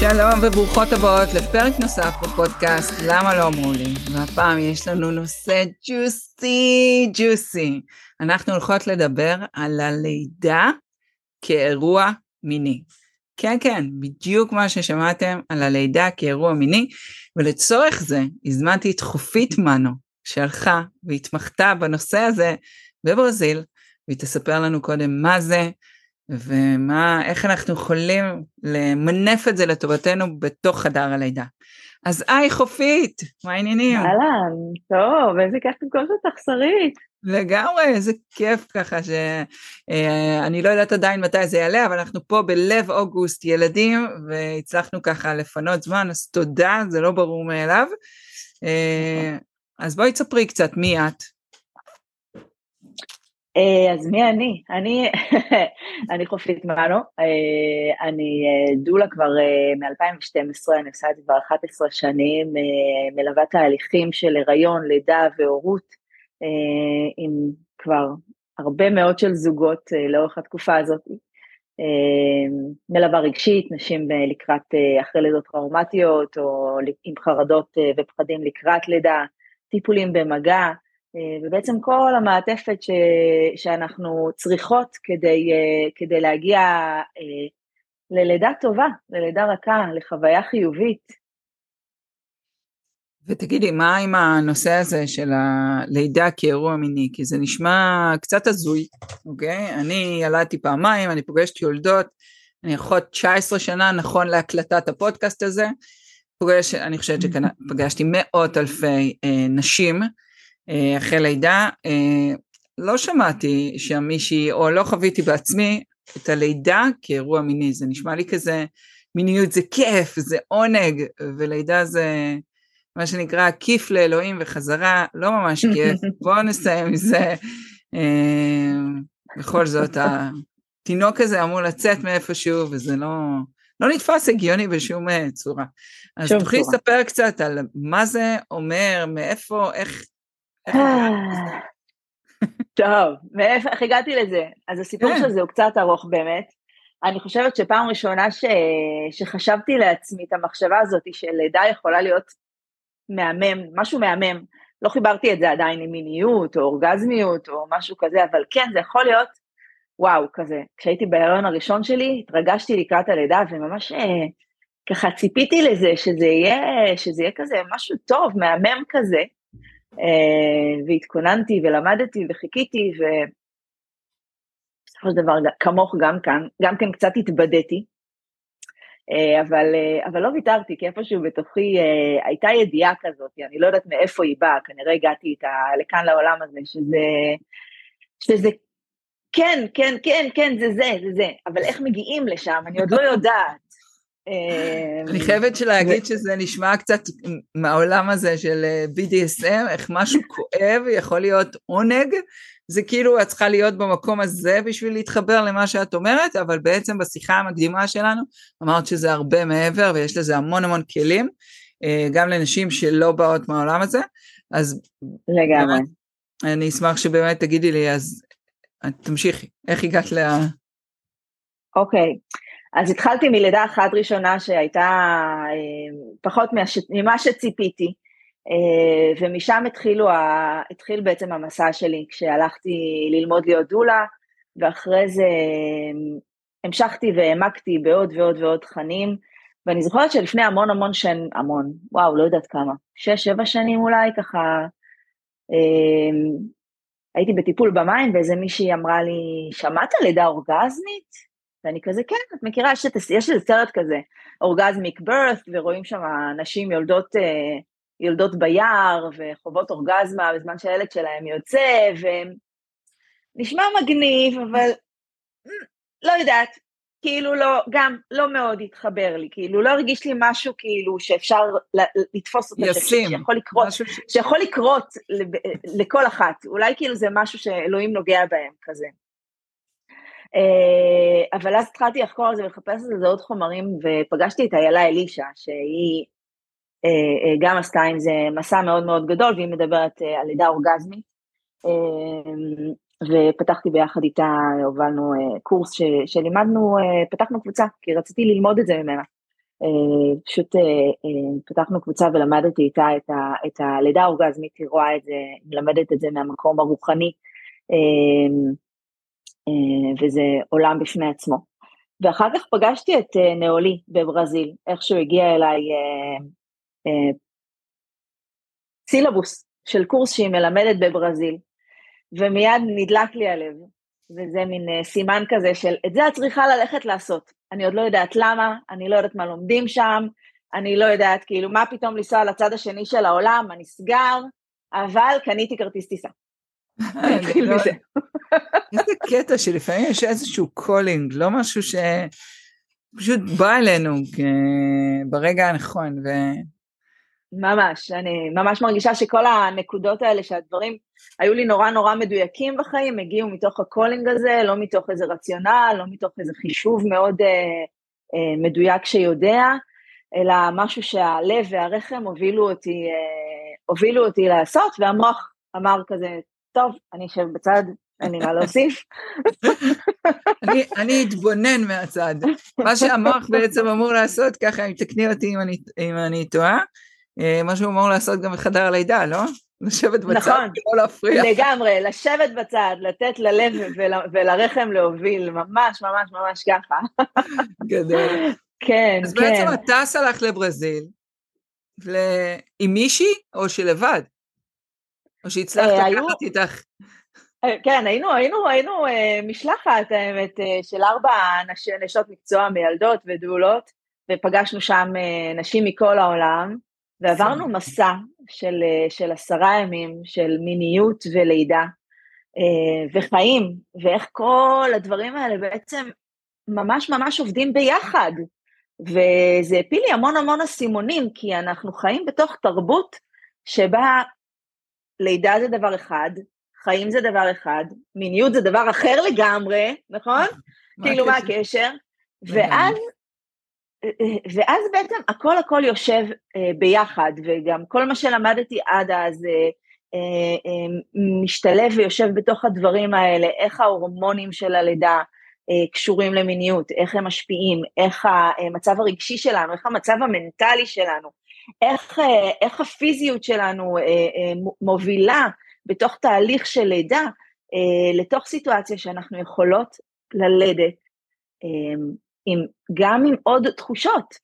שלום וברוכות הבאות לפרק נוסף בפודקאסט למה לא אמרו לי? והפעם יש לנו נושא ג'וסי ג'וסי. אנחנו הולכות לדבר על הלידה כאירוע מיני. כן כן בדיוק מה ששמעתם על הלידה כאירוע מיני ולצורך זה הזמנתי את חופית מנו שהלכה והתמחתה בנושא הזה בברזיל והיא תספר לנו קודם מה זה ומה, איך אנחנו יכולים למנף את זה לטובתנו בתוך חדר הלידה. אז היי חופית, מה העניינים? אהלן, טוב, איזה כיף לפגוש אותך שרית. לגמרי, איזה כיף ככה שאני אה, לא יודעת עדיין מתי זה יעלה, אבל אנחנו פה בלב אוגוסט ילדים, והצלחנו ככה לפנות זמן, אז תודה, זה לא ברור מאליו. אה, אז בואי תספרי קצת מי את. אה, אז מי אני? אני, אני חופית מנו, אה, אני אה, דולה כבר מ-2012, אני עושה את זה כבר 11 שנים, מלווה תהליכים של הריון, לידה והורות, עם כבר הרבה מאוד של זוגות לאורך התקופה הזאת. מלווה רגשית, נשים לקראת, אחרי לידות טראומטיות, או עם חרדות ופחדים לקראת לידה, טיפולים במגע, ובעצם כל המעטפת ש, שאנחנו צריכות כדי, אה, כדי להגיע אה, ללידה טובה, ללידה רכה, לחוויה חיובית. ותגידי, מה עם הנושא הזה של הלידה כאירוע מיני? כי זה נשמע קצת הזוי, אוקיי? אני ילדתי פעמיים, אני פוגשת יולדות, אני אחות 19 שנה נכון להקלטת הפודקאסט הזה. פוגש, אני חושבת שפגשתי מאות אלפי אה, נשים, אה, אחרי לידה, אה, לא שמעתי שם מישהי, או לא חוויתי בעצמי את הלידה כאירוע מיני, זה נשמע לי כזה, מיניות זה כיף, זה עונג, ולידה זה מה שנקרא כיף לאלוהים וחזרה, לא ממש כיף, בואו נסיים עם זה. אה, בכל זאת, התינוק הזה אמור לצאת מאיפשהו, וזה לא, לא נתפס הגיוני בשום צורה. אז תוכלי לספר קצת על מה זה אומר, מאיפה, איך, טוב, איך הגעתי לזה? אז הסיפור כן. של זה הוא קצת ארוך באמת. אני חושבת שפעם ראשונה ש... שחשבתי לעצמי את המחשבה הזאת של לידה יכולה להיות מהמם, משהו מהמם. לא חיברתי את זה עדיין עם מיניות או אורגזמיות או משהו כזה, אבל כן, זה יכול להיות וואו, כזה. כשהייתי בהיריון הראשון שלי, התרגשתי לקראת הלידה וממש אה, ככה ציפיתי לזה, שזה יהיה, שזה יהיה כזה משהו טוב, מהמם כזה. אה, והתכוננתי ולמדתי וחיכיתי, ובסופו של דבר כמוך גם כאן, גם כן קצת התבדיתי, אה, אבל, אה, אבל לא ויתרתי, כי איפשהו בתוכי הייתה ידיעה כזאת, אני לא יודעת מאיפה היא באה, כנראה הגעתי איתה לכאן לעולם הזה, שזה, שזה כן, כן, כן, כן, זה זה, זה זה, אבל איך מגיעים לשם, אני עוד לא יודעת. אני אמ, חייבת להגיד שזה נשמע קצת מהעולם הזה של אה, BDSM, איך משהו כואב יכול להיות עונג, זה כאילו את צריכה להיות במקום הזה בשביל להתחבר למה שאת אומרת, אבל בעצם בשיחה המקדימה שלנו אמרת שזה הרבה מעבר ויש לזה המון המון כלים, אה, גם לנשים שלא באות מהעולם הזה, אז... לגמרי. אני אשמח שבאמת תגידי לי, אז תמשיכי, איך הגעת ל... אוקיי, okay. אז התחלתי מלידה אחת ראשונה שהייתה אה, פחות ממה שציפיתי, אה, ומשם התחילו, התחיל בעצם המסע שלי כשהלכתי ללמוד להיות דולה, ואחרי זה אה, המשכתי והעמקתי בעוד ועוד ועוד תכנים, ואני זוכרת שלפני המון המון שנים, המון, וואו, לא יודעת כמה, שש, שבע שנים אולי, ככה, הייתי בטיפול במים, ואיזה מישהי אמרה לי, שמעת לידה אורגזמית? ואני כזה, כן, את מכירה, יש, יש איזה סרט כזה, אורגזמיק ברת' ורואים שם נשים יולדות, אה, יולדות ביער וחוות אורגזמה בזמן שהילד שלהם יוצא, ונשמע מגניב, אבל לא יודעת, כאילו לא, גם לא מאוד התחבר לי, כאילו לא הרגיש לי משהו כאילו שאפשר לתפוס אותו, ישים, שיכול לקרות, ש... שיכול לקרות לכל אחת, אולי כאילו זה משהו שאלוהים נוגע בהם כזה. אה, אבל אז התחלתי לחקור על זה ולחפש על זה עוד חומרים, ופגשתי את איילה אלישע, שהיא אה, אה, גם עשתה עם זה מסע מאוד מאוד גדול, והיא מדברת על לידה אורגזמית. ופתחתי ביחד איתה, הובלנו קורס ש, שלימדנו, פתחנו קבוצה, כי רציתי ללמוד את זה ממנה. פשוט פתחנו קבוצה ולמדתי איתה את, ה, את הלידה האורגזמית, היא רואה את זה, מלמדת את זה מהמקום הרוחני, וזה עולם בפני עצמו. ואחר כך פגשתי את נאולי בברזיל, איך שהוא הגיע אליי סילבוס של קורס שהיא מלמדת בברזיל, ומיד נדלק לי הלב, וזה מין סימן כזה של את זה את צריכה ללכת לעשות. אני עוד לא יודעת למה, אני לא יודעת מה לומדים שם, אני לא יודעת כאילו מה פתאום לנסוע לצד השני של העולם, מה נסגר, אבל קניתי כרטיס טיסה. לא איזה קטע שלפעמים יש איזשהו calling, לא משהו שפשוט בא אלינו ברגע הנכון. ו... ממש, אני ממש מרגישה שכל הנקודות האלה שהדברים היו לי נורא נורא מדויקים בחיים, הגיעו מתוך ה calling הזה, לא מתוך איזה רציונל, לא מתוך איזה חישוב מאוד אה, אה, מדויק שיודע, אלא משהו שהלב והרחם הובילו אותי, אה, הובילו אותי לעשות, והמוח אמר כזה, טוב, אני אשב בצד, אין לי מה להוסיף. אני, אני אתבונן מהצד. מה שהמוח בעצם אמור לעשות, ככה אם תקני אותי אם אני, אם אני טועה, אה, מה שהוא אמור לעשות גם בחדר הלידה, לא? לשבת בצד נכון, ולא להפריע. לגמרי, לשבת בצד, לתת ללב ול, ולרחם להוביל, ממש ממש ממש ככה. גדול. כן, אז כן. אז בעצם אתה סלח לברזיל, ל... עם מישהי או שלבד? או שהצלחת אה, לקחת איתך? אה, כן, היינו, היינו, היינו משלחת, האמת, של ארבע נשות מקצוע מיילדות ודולות, ופגשנו שם נשים מכל העולם. ועברנו מסע של, אה, של עשרה ימים של מיניות ולידה אה, וחיים, ואיך כל הדברים האלה בעצם ממש ממש עובדים ביחד. וזה הפיל לי המון המון אסימונים, כי אנחנו חיים בתוך תרבות שבה לידה זה דבר אחד, חיים זה דבר אחד, מיניות זה דבר אחר לגמרי, נכון? כאילו מה הקשר? ואז ואז בעצם הכל הכל יושב אה, ביחד, וגם כל מה שלמדתי עד אז אה, אה, משתלב ויושב בתוך הדברים האלה, איך ההורמונים של הלידה קשורים למיניות, איך הם משפיעים, איך המצב הרגשי שלנו, איך המצב המנטלי שלנו, איך, אה, איך הפיזיות שלנו אה, אה, מובילה בתוך תהליך של לידה לתוך סיטואציה שאנחנו יכולות ללדת. אה, עם, גם עם עוד תחושות.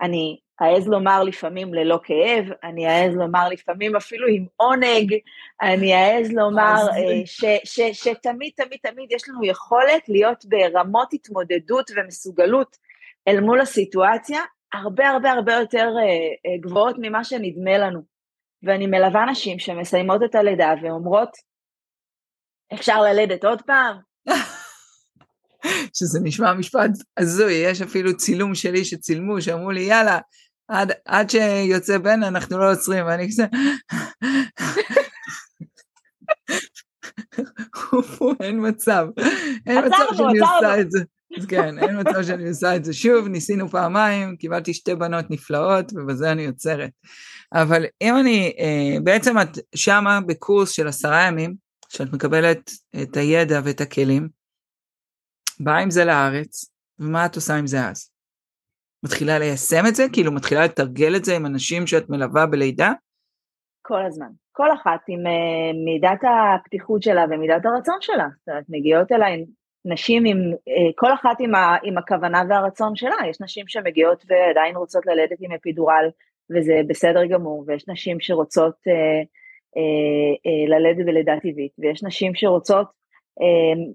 אני אעז לומר לפעמים ללא כאב, אני אעז לומר לפעמים אפילו עם עונג, אני אעז לומר ש, ש, ש, שתמיד תמיד תמיד יש לנו יכולת להיות ברמות התמודדות ומסוגלות אל מול הסיטואציה, הרבה הרבה הרבה יותר uh, uh, גבוהות ממה שנדמה לנו. ואני מלווה נשים שמסיימות את הלידה ואומרות, אפשר ללדת עוד פעם? שזה נשמע משפט הזוי, יש אפילו צילום שלי שצילמו, שאמרו לי, יאללה, עד, עד שיוצא בן אנחנו לא עוצרים, ואני כזה... אין מצב, אין מצב שאני עושה את זה. כן, אין מצב שאני עושה את זה שוב, ניסינו פעמיים, קיבלתי שתי בנות נפלאות, ובזה אני עוצרת. אבל אם אני, אה, בעצם את שמה בקורס של עשרה ימים, שאת מקבלת את הידע ואת הכלים, באה עם זה לארץ, ומה את עושה עם זה אז? מתחילה ליישם את זה? כאילו מתחילה לתרגל את זה עם אנשים שאת מלווה בלידה? כל הזמן. כל אחת עם uh, מידת הפתיחות שלה ומידת הרצון שלה. זאת אומרת, מגיעות אליי נשים עם, uh, כל אחת עם, ה, עם הכוונה והרצון שלה. יש נשים שמגיעות ועדיין רוצות ללדת עם אפידורל, וזה בסדר גמור, ויש נשים שרוצות uh, uh, uh, ללדת בלידה טבעית, ויש נשים שרוצות uh,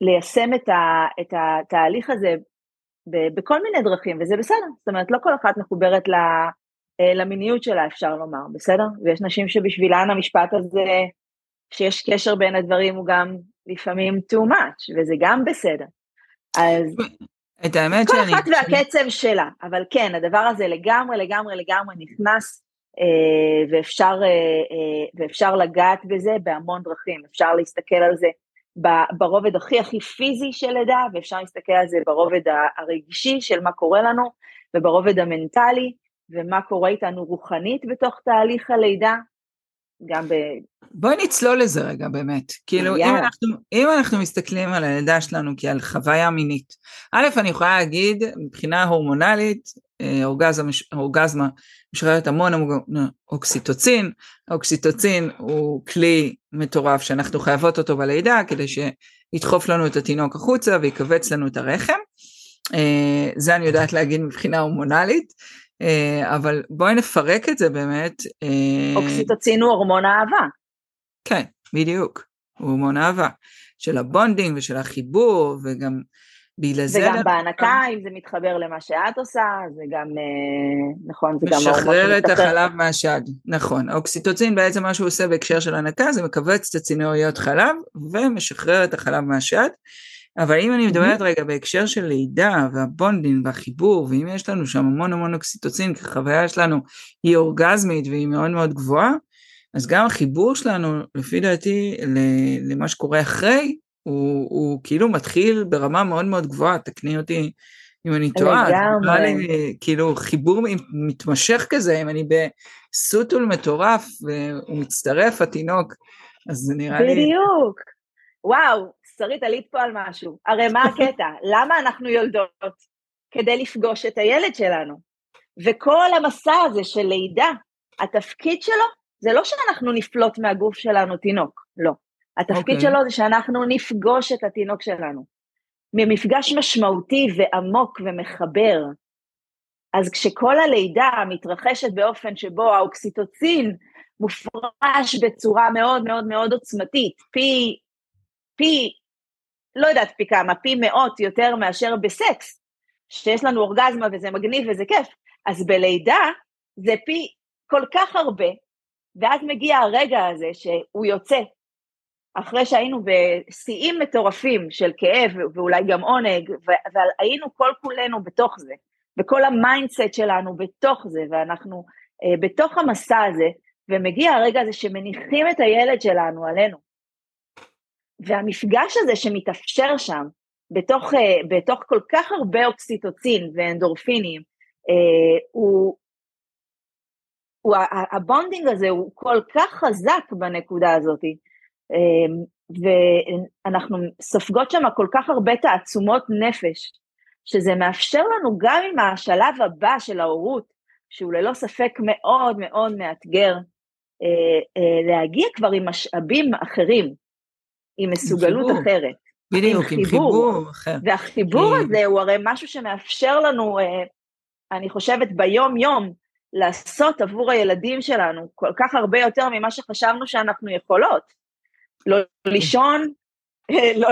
ליישם את, ה, את התהליך הזה ב, בכל מיני דרכים, וזה בסדר, זאת אומרת, לא כל אחת מחוברת ל, אה, למיניות שלה, אפשר לומר, בסדר? ויש נשים שבשבילן המשפט הזה, שיש קשר בין הדברים, הוא גם לפעמים too much, וזה גם בסדר. אז... את האמת כל שאני... כל אחת והקצב שלה, אבל כן, הדבר הזה לגמרי, לגמרי, לגמרי נכנס, אה, ואפשר, אה, אה, ואפשר לגעת בזה בהמון דרכים, אפשר להסתכל על זה ברובד הכי הכי פיזי של לידה, ואפשר להסתכל על זה ברובד הרגשי של מה קורה לנו, וברובד המנטלי, ומה קורה איתנו רוחנית בתוך תהליך הלידה, גם ב... בואי נצלול לזה רגע באמת. כאילו, אם אנחנו, אם אנחנו מסתכלים על הלידה שלנו כעל חוויה מינית, א', אני יכולה להגיד, מבחינה הורמונלית, אורגזמה, אורגזמה משחררת המון אוקסיטוצין, האוקסיטוצין הוא כלי מטורף שאנחנו חייבות אותו בלידה כדי שידחוף לנו את התינוק החוצה ויקבץ לנו את הרחם, זה אני יודעת להגיד מבחינה הורמונלית, אבל בואי נפרק את זה באמת. אוקסיטוצין הוא הורמון אהבה. כן, בדיוק, הוא הורמון אהבה. של ה bonding ושל החיבור, וגם בגלל זה... וגם בהנקה, אם זה מתחבר למה שאת עושה, זה גם, אה, נכון, זה גם... משחרר את החלב מהשד, נכון. האוקסיטוצין בעצם מה שהוא עושה בהקשר של הנקה, זה מכווץ את הצינוריות חלב, ומשחרר את החלב מהשד. אבל אם אני מדברת רגע בהקשר של לידה והבונדינג והחיבור, ואם יש לנו שם המון המון אוקסיטוצין, כי החוויה שלנו היא אורגזמית והיא מאוד מאוד גבוהה, אז גם החיבור שלנו, לפי דעתי, למה שקורה אחרי, הוא, הוא כאילו מתחיל ברמה מאוד מאוד גבוהה, תקני אותי אם אני טועה, נראה לי כאילו חיבור מתמשך כזה, אם אני בסוטול מטורף והוא מצטרף, התינוק, אז זה נראה בדיוק. לי... בדיוק. וואו, שרית, עלית פה על משהו. הרי מה הקטע? למה אנחנו יולדות? כדי לפגוש את הילד שלנו. וכל המסע הזה של לידה, התפקיד שלו זה לא שאנחנו נפלוט מהגוף שלנו תינוק, לא. התפקיד okay. אוקיי. שלו זה שאנחנו נפגוש את התינוק שלנו. ממפגש משמעותי ועמוק ומחבר. אז כשכל הלידה מתרחשת באופן שבו האוקסיטוצין מופרש בצורה מאוד מאוד מאוד עוצמתית, פי, פי, לא יודעת פי כמה, פי מאות יותר מאשר בסקס, שיש לנו אורגזמה וזה מגניב וזה כיף, אז בלידה זה פי כל כך הרבה, ואז מגיע הרגע הזה שהוא יוצא, אחרי שהיינו בשיאים מטורפים של כאב ואולי גם עונג, והיינו כל כולנו בתוך זה, וכל ה mindset שלנו בתוך זה, ואנחנו אה, בתוך המסע הזה, ומגיע הרגע הזה שמניחים את הילד שלנו עלינו. והמפגש הזה שמתאפשר שם, בתוך, אה, בתוך כל כך הרבה אוקסיטוצין ואנדורפינים, אה, הוא, הוא, ה bonding הזה הוא כל כך חזק בנקודה הזאת, אמ, ואנחנו סופגות שם כל כך הרבה תעצומות נפש, שזה מאפשר לנו גם עם השלב הבא של ההורות, שהוא ללא ספק מאוד מאוד מאתגר, אה, אה, להגיע כבר עם משאבים אחרים, עם מסוגלות אחרת. בדיוק, עם חיבור, עם חיבור אחר. והחיבור הזה הוא הרי משהו שמאפשר לנו, אה, אני חושבת ביום יום, לעשות עבור הילדים שלנו כל כך הרבה יותר ממה שחשבנו שאנחנו יכולות. לא לישון, לא,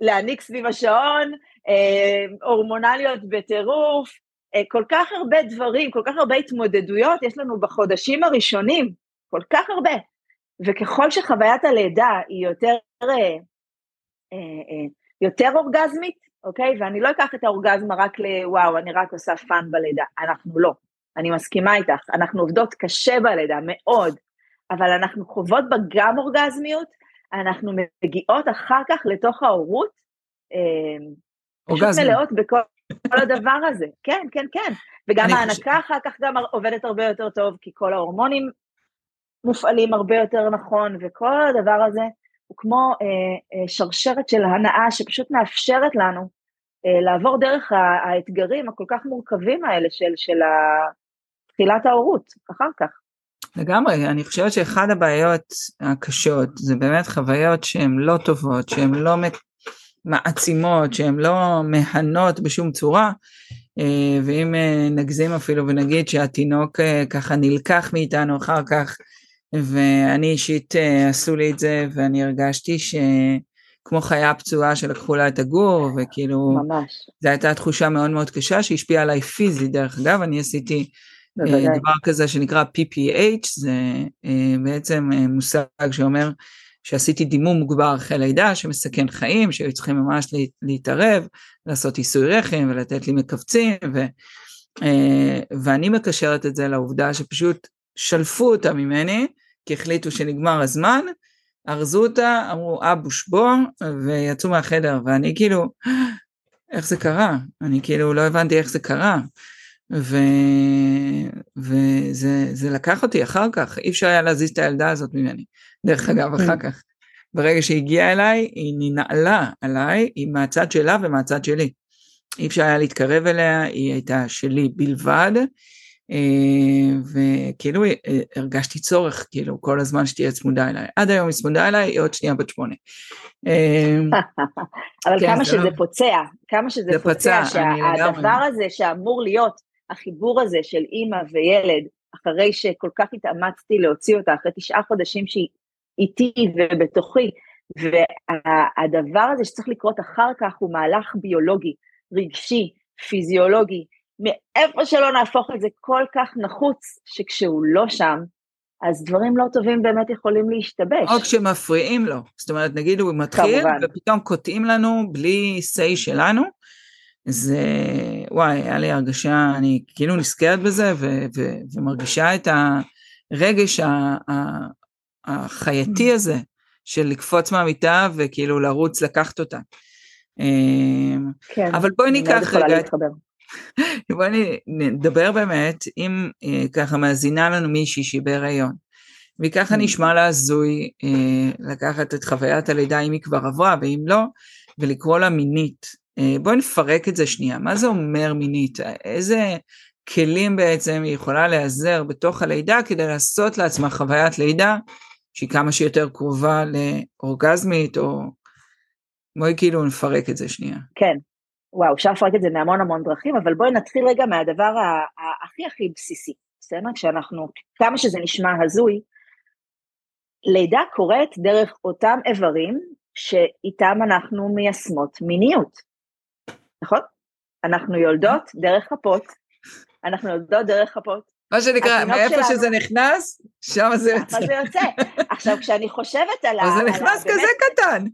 להניק סביב השעון, אה, הורמונליות בטירוף, אה, כל כך הרבה דברים, כל כך הרבה התמודדויות יש לנו בחודשים הראשונים, כל כך הרבה. וככל שחוויית הלידה היא יותר, אה, יותר אורגזמית, אוקיי? ואני לא אקח את האורגזמה רק לוואו, אני רק עושה fun בלידה, אנחנו לא. אני מסכימה איתך, אנחנו עובדות קשה בלידה, מאוד, אבל אנחנו חוות בה גם אורגזמיות, אנחנו מגיעות אחר כך לתוך ההורות, אה, פשוט מלאות בכל הדבר הזה, כן, כן, כן, וגם ההנקה אחר כך גם עובדת הרבה יותר טוב, כי כל ההורמונים מופעלים הרבה יותר נכון, וכל הדבר הזה הוא כמו אה, אה, שרשרת של הנאה שפשוט מאפשרת לנו אה, לעבור דרך האתגרים הכל כך מורכבים האלה של, של תחילת ההורות, אחר כך. לגמרי, אני חושבת שאחד הבעיות הקשות זה באמת חוויות שהן לא טובות, שהן לא מעצימות, שהן לא מהנות בשום צורה, ואם נגזים אפילו ונגיד שהתינוק ככה נלקח מאיתנו אחר כך, ואני אישית עשו לי את זה, ואני הרגשתי שכמו חיה פצועה שלקחו לה את הגור, וכאילו, ממש. זו הייתה תחושה מאוד מאוד קשה שהשפיעה עליי פיזית, דרך אגב, אני עשיתי בוודאי. דבר כזה שנקרא PPH, זה אה, בעצם אה, מושג שאומר שעשיתי דימום מוגבר אחרי לידה שמסכן חיים, שהיו צריכים ממש להתערב, לעשות עיסוי רחם ולתת לי מכווצים, ו, אה, ואני מקשרת את זה לעובדה שפשוט שלפו אותה ממני, כי החליטו שנגמר הזמן, ארזו אותה, אמרו אבוש בוא, ויצאו מהחדר, ואני כאילו, איך זה קרה? אני כאילו לא הבנתי איך זה קרה. ו... וזה לקח אותי אחר כך, אי אפשר היה להזיז את הילדה הזאת ממני. דרך אגב, אחר כך, ברגע שהיא הגיעה אליי, היא ננעלה עליי, היא מהצד שלה ומהצד שלי. אי אפשר היה להתקרב אליה, היא הייתה שלי בלבד, וכאילו אה, הרגשתי צורך, כאילו, כל הזמן שתהיה צמודה אליי. עד היום היא צמודה אליי, היא עוד שנייה בת שמונה. אה, אבל כן, כמה שזה לא... פוצע, כמה שזה פוצע, פצע שהדבר הזה שאמור להיות, החיבור הזה של אימא וילד, אחרי שכל כך התאמצתי להוציא אותה, אחרי תשעה חודשים שהיא איתי ובתוכי, והדבר הזה שצריך לקרות אחר כך הוא מהלך ביולוגי, רגשי, פיזיולוגי, מאיפה שלא נהפוך את זה כל כך נחוץ, שכשהוא לא שם, אז דברים לא טובים באמת יכולים להשתבש. או כשמפריעים לו, זאת אומרת, נגיד הוא מתחיל, כמובן. ופתאום קוטעים לנו בלי say שלנו, זה, וואי, היה לי הרגשה, אני כאילו נזכרת בזה, ו- ו- ומרגישה את הרגש ה- ה- החייתי mm. הזה, של לקפוץ מהמיטה וכאילו לרוץ לקחת אותה. אמ, כן, אבל בואי ניקח רגע, בואי נדבר באמת, אם אה, ככה מאזינה לנו מישהי שהיא בהיריון, וככה mm. נשמע לה הזוי אה, לקחת את חוויית הלידה אם היא כבר עברה ואם לא, ולקרוא לה מינית. אה, בואי נפרק את זה שנייה, מה זה אומר מינית? איזה כלים בעצם היא יכולה להיעזר בתוך הלידה כדי לעשות לעצמה חוויית לידה שהיא כמה שיותר קרובה לאורגזמית, או בואי כאילו נפרק את זה שנייה. כן, וואו, אפשר לפרק את זה מהמון המון דרכים, אבל בואי נתחיל רגע מהדבר הכי הכי בסיסי, בסדר? כשאנחנו, כמה שזה נשמע הזוי, לידה קורית דרך אותם איברים שאיתם אנחנו מיישמות מיניות, נכון? אנחנו יולדות דרך כפות, אנחנו יולדות דרך כפות, מה שנקרא, מאיפה שלנו... שזה נכנס, שם זה יוצא. זה יוצא. עכשיו, כשאני חושבת על ה... אז זה נכנס כזה קטן.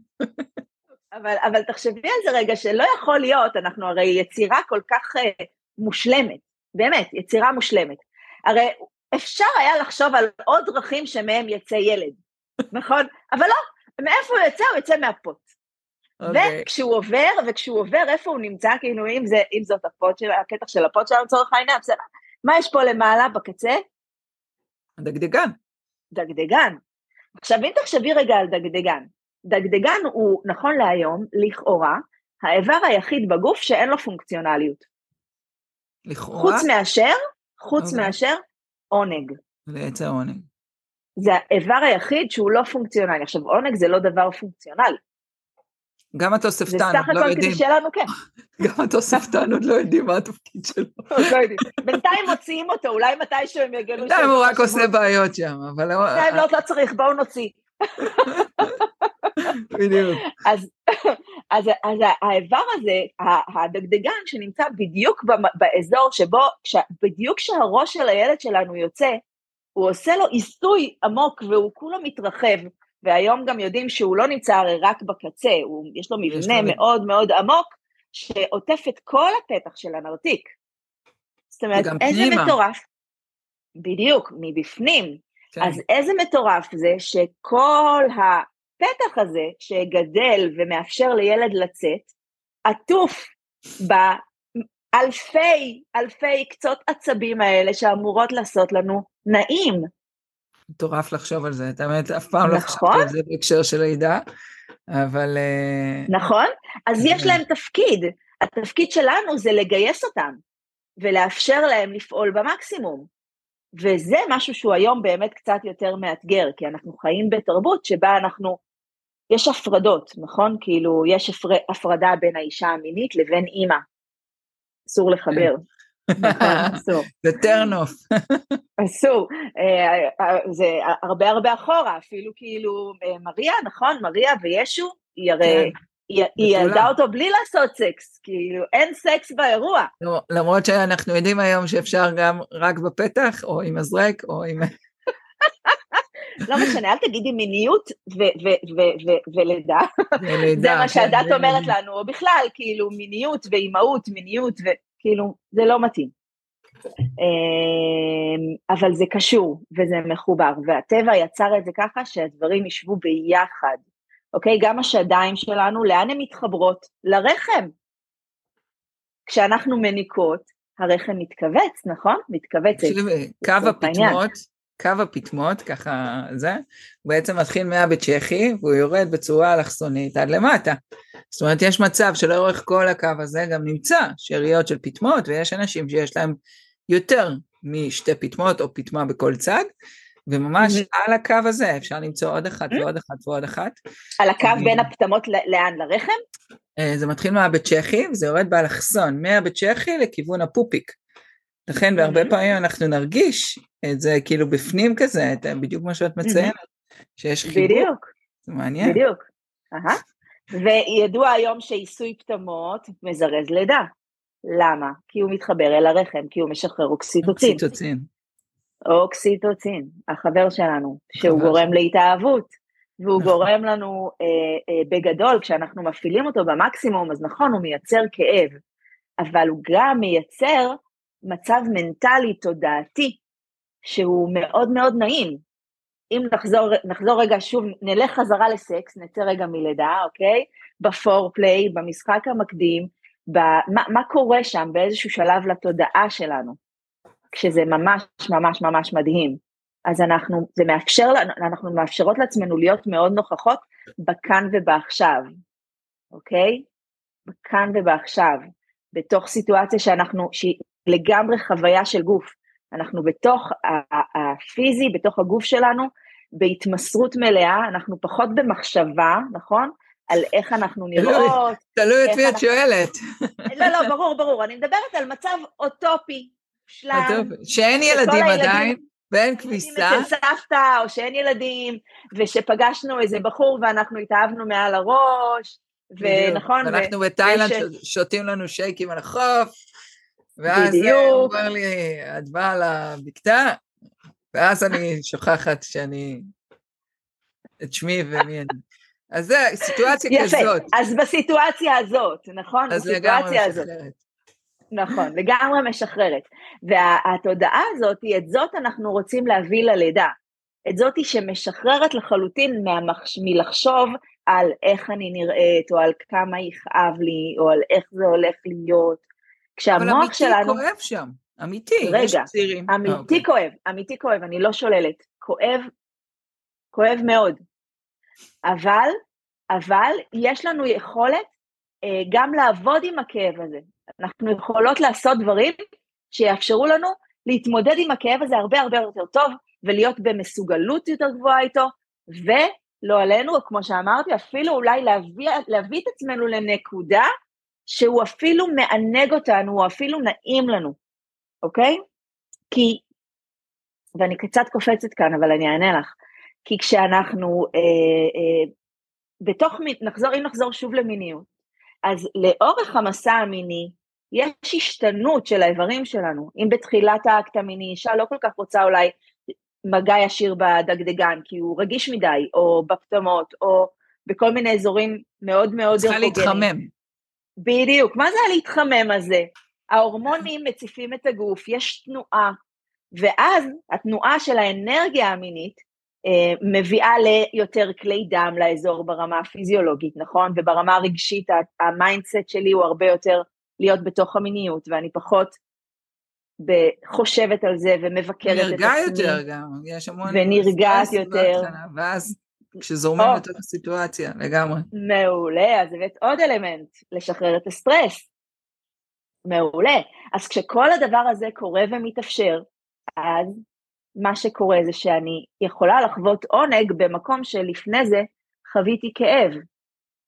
אבל, אבל תחשבי על זה רגע, שלא יכול להיות, אנחנו הרי יצירה כל כך uh, מושלמת, באמת, יצירה מושלמת. הרי אפשר היה לחשוב על עוד דרכים שמהם יצא ילד, נכון? אבל לא, מאיפה הוא יוצא? הוא יוצא מהפוט. Okay. אוקיי. וכשהוא עובר, וכשהוא עובר, איפה הוא נמצא, כאילו, אם, זה, אם זאת הפוט של, הקטע של הפוט שלנו לצורך העניין, בסדר. מה יש פה למעלה בקצה? דגדגן. דגדגן. עכשיו אם תחשבי רגע על דגדגן, דגדגן הוא נכון להיום, לכאורה, האיבר היחיד בגוף שאין לו פונקציונליות. לכאורה? חוץ מאשר, חוץ okay. אוקיי. מאשר עונג. לעץ העונג. זה האיבר היחיד שהוא לא פונקציונלי. עכשיו עונג זה לא דבר פונקציונלי. גם התוספתן, עוד לא יודעים. זה סך הכל כדי שיהיה לנו כיף. גם התוספתן עוד לא יודעים מה התפקיד שלו. לא בינתיים מוציאים אותו, אולי מתישהו הם יגלו... בינתיים הוא רק עושה בעיות שם, אבל... בינתיים לא, לא צריך, בואו נוציא. בדיוק. אז, אז, אז האיבר הזה, הדגדגן שנמצא בדיוק באזור שבו, בדיוק כשהראש של הילד שלנו יוצא, הוא עושה לו עיסוי עמוק והוא כולו מתרחב, והיום גם יודעים שהוא לא נמצא הרי רק בקצה, הוא, יש לו מבנה יש מאוד מאוד עמוק, שעוטף את כל הפתח של הנרתיק. זאת אומרת, איזה פנימה. מטורף, בדיוק, מבפנים. כן. אז איזה מטורף זה שכל הפתח הזה שגדל ומאפשר לילד לצאת, עטוף באלפי אלפי קצות עצבים האלה שאמורות לעשות לנו נעים. מטורף לחשוב על זה, את האמת, אף פעם נכון? לא חשבתי על זה בהקשר של לידה, אבל... אה, נכון, אז יש להם תפקיד, התפקיד שלנו זה לגייס אותם, ולאפשר להם לפעול במקסימום. וזה משהו שהוא היום באמת קצת יותר מאתגר, כי אנחנו חיים בתרבות שבה אנחנו, יש הפרדות, נכון? כאילו, יש הפר, הפרדה בין האישה המינית לבין אימא. אסור לחבר. אסור. זה off. אסור. אה, אה, זה הרבה הרבה אחורה, אפילו כאילו אה, מריה, נכון? מריה וישו, היא הרי... כן. היא ילדה אותו בלי לעשות סקס, כאילו אין סקס באירוע. למרות שאנחנו יודעים היום שאפשר גם רק בפתח, או עם מזרק, או עם... לא משנה, אל תגידי מיניות ולידה. זה מה שהדת אומרת לנו, או בכלל, כאילו מיניות ואימהות, מיניות, וכאילו, זה לא מתאים. אמ, אבל זה קשור וזה מחובר, והטבע יצר את זה ככה שהדברים ישבו ביחד, אוקיי? גם השדיים שלנו, לאן הן מתחברות? לרחם. כשאנחנו מניקות, הרחם מתכווץ, נכון? מתכווצת. קו הפטמות, קו הפטמות, ככה זה, הוא בעצם מתחיל מהבצ'כי, והוא יורד בצורה אלכסונית עד למטה. זאת אומרת, יש מצב שלאורך כל הקו הזה גם נמצא שאריות של פטמות, ויש אנשים שיש להם יותר משתי פטמות או פטמה בכל צד, וממש על הקו הזה אפשר למצוא עוד אחת ועוד אחת ועוד אחת. על הקו בין הפטמות לאן? לרחם? אה, זה מתחיל מהבית צ'כי, וזה יורד באלכסון, מהבית צ'כי לכיוון הפופיק. לכן בהרבה פעמים אנחנו נרגיש את זה כאילו בפנים כזה, את, בדיוק מה שאת מציינת, שיש חיבור. בדיוק. זה מעניין. בדיוק. וידוע היום שעיסוי פטמות מזרז לידה. למה? כי הוא מתחבר אל הרחם, כי הוא משחרר אוקסיטוצין. אוקסיטוצין. אוקסיטוצין, החבר שלנו, שהוא החבר גורם להתאהבות, והוא נכון. גורם לנו אה, אה, בגדול, כשאנחנו מפעילים אותו במקסימום, אז נכון, הוא מייצר כאב, אבל הוא גם מייצר מצב מנטלי, תודעתי, שהוא מאוד מאוד נעים. אם נחזור, נחזור רגע שוב, נלך חזרה לסקס, נצא רגע מלידה, אוקיי? בפורפליי, במשחק המקדים, במה, מה קורה שם באיזשהו שלב לתודעה שלנו, כשזה ממש ממש ממש מדהים. אז אנחנו, זה מאפשר, אנחנו מאפשרות לעצמנו להיות מאוד נוכחות בכאן ובעכשיו, אוקיי? בכאן ובעכשיו, בתוך סיטואציה שאנחנו, שהיא לגמרי חוויה של גוף. אנחנו בתוך הפיזי, בתוך הגוף שלנו, בהתמסרות מלאה, אנחנו פחות במחשבה, נכון? על איך אנחנו נראות. תלוי את מי את שואלת. לא, לא, ברור, ברור. אני מדברת על מצב אוטופי, שלם. שאין ילדים עדיין. ואין כביסה. אצל סבתא, או שאין ילדים, ושפגשנו איזה בחור ואנחנו התאהבנו מעל הראש, ונכון. ואנחנו בתאילנד שותים לנו שייקים על החוף, ואז הוא אומר לי, את באה לבקתה, ואז אני שוכחת שאני, את שמי ומי אני. אז זה סיטואציה יפה. כזאת. יפה, אז בסיטואציה הזאת, נכון? אז לגמרי משחררת. נכון, לגמרי משחררת. והתודעה הזאת, את זאת אנחנו רוצים להביא ללידה. את זאתי שמשחררת לחלוטין מהמחש... מלחשוב על איך אני נראית, או על כמה יכאב לי, או על איך זה הולך להיות. כשהמוח שלנו... אבל אמיתי כואב שם, אמיתי, רגע, יש צעירים. אמיתי okay. אוקיי. כואב, אמיתי כואב, אני לא שוללת. כואב, כואב מאוד. אבל, אבל יש לנו יכולת אה, גם לעבוד עם הכאב הזה. אנחנו יכולות לעשות דברים שיאפשרו לנו להתמודד עם הכאב הזה הרבה הרבה יותר טוב, ולהיות במסוגלות יותר גבוהה איתו, ולא עלינו, כמו שאמרתי, אפילו אולי להביא, להביא את עצמנו לנקודה שהוא אפילו מענג אותנו, הוא אפילו נעים לנו, אוקיי? כי, ואני קצת קופצת כאן, אבל אני אענה לך, כי כשאנחנו אה, אה, בתוך, נחזור, אם נחזור שוב למיניות, אז לאורך המסע המיני, יש השתנות של האיברים שלנו. אם בתחילת האקט המיני אישה לא כל כך רוצה אולי מגע ישיר בדגדגן, כי הוא רגיש מדי, או בפטמות, או בכל מיני אזורים מאוד מאוד צריכה להתחמם. בדיוק, מה זה הלהתחמם הזה? ההורמונים מציפים את הגוף, יש תנועה, ואז התנועה של האנרגיה המינית אה, מביאה ליותר כלי דם לאזור ברמה הפיזיולוגית, נכון? וברמה הרגשית ה mindset שלי הוא הרבה יותר להיות בתוך המיניות, ואני פחות חושבת על זה ומבקרת את עצמי. נרגע יותר גם, יש המון... ונרגעת יותר. ואז כשזורמים oh. לתוך הסיטואציה, לגמרי. מעולה, אז הבאת עוד אלמנט, לשחרר את הסטרס. מעולה. אז כשכל הדבר הזה קורה ומתאפשר, אז מה שקורה זה שאני יכולה לחוות עונג במקום שלפני זה חוויתי כאב.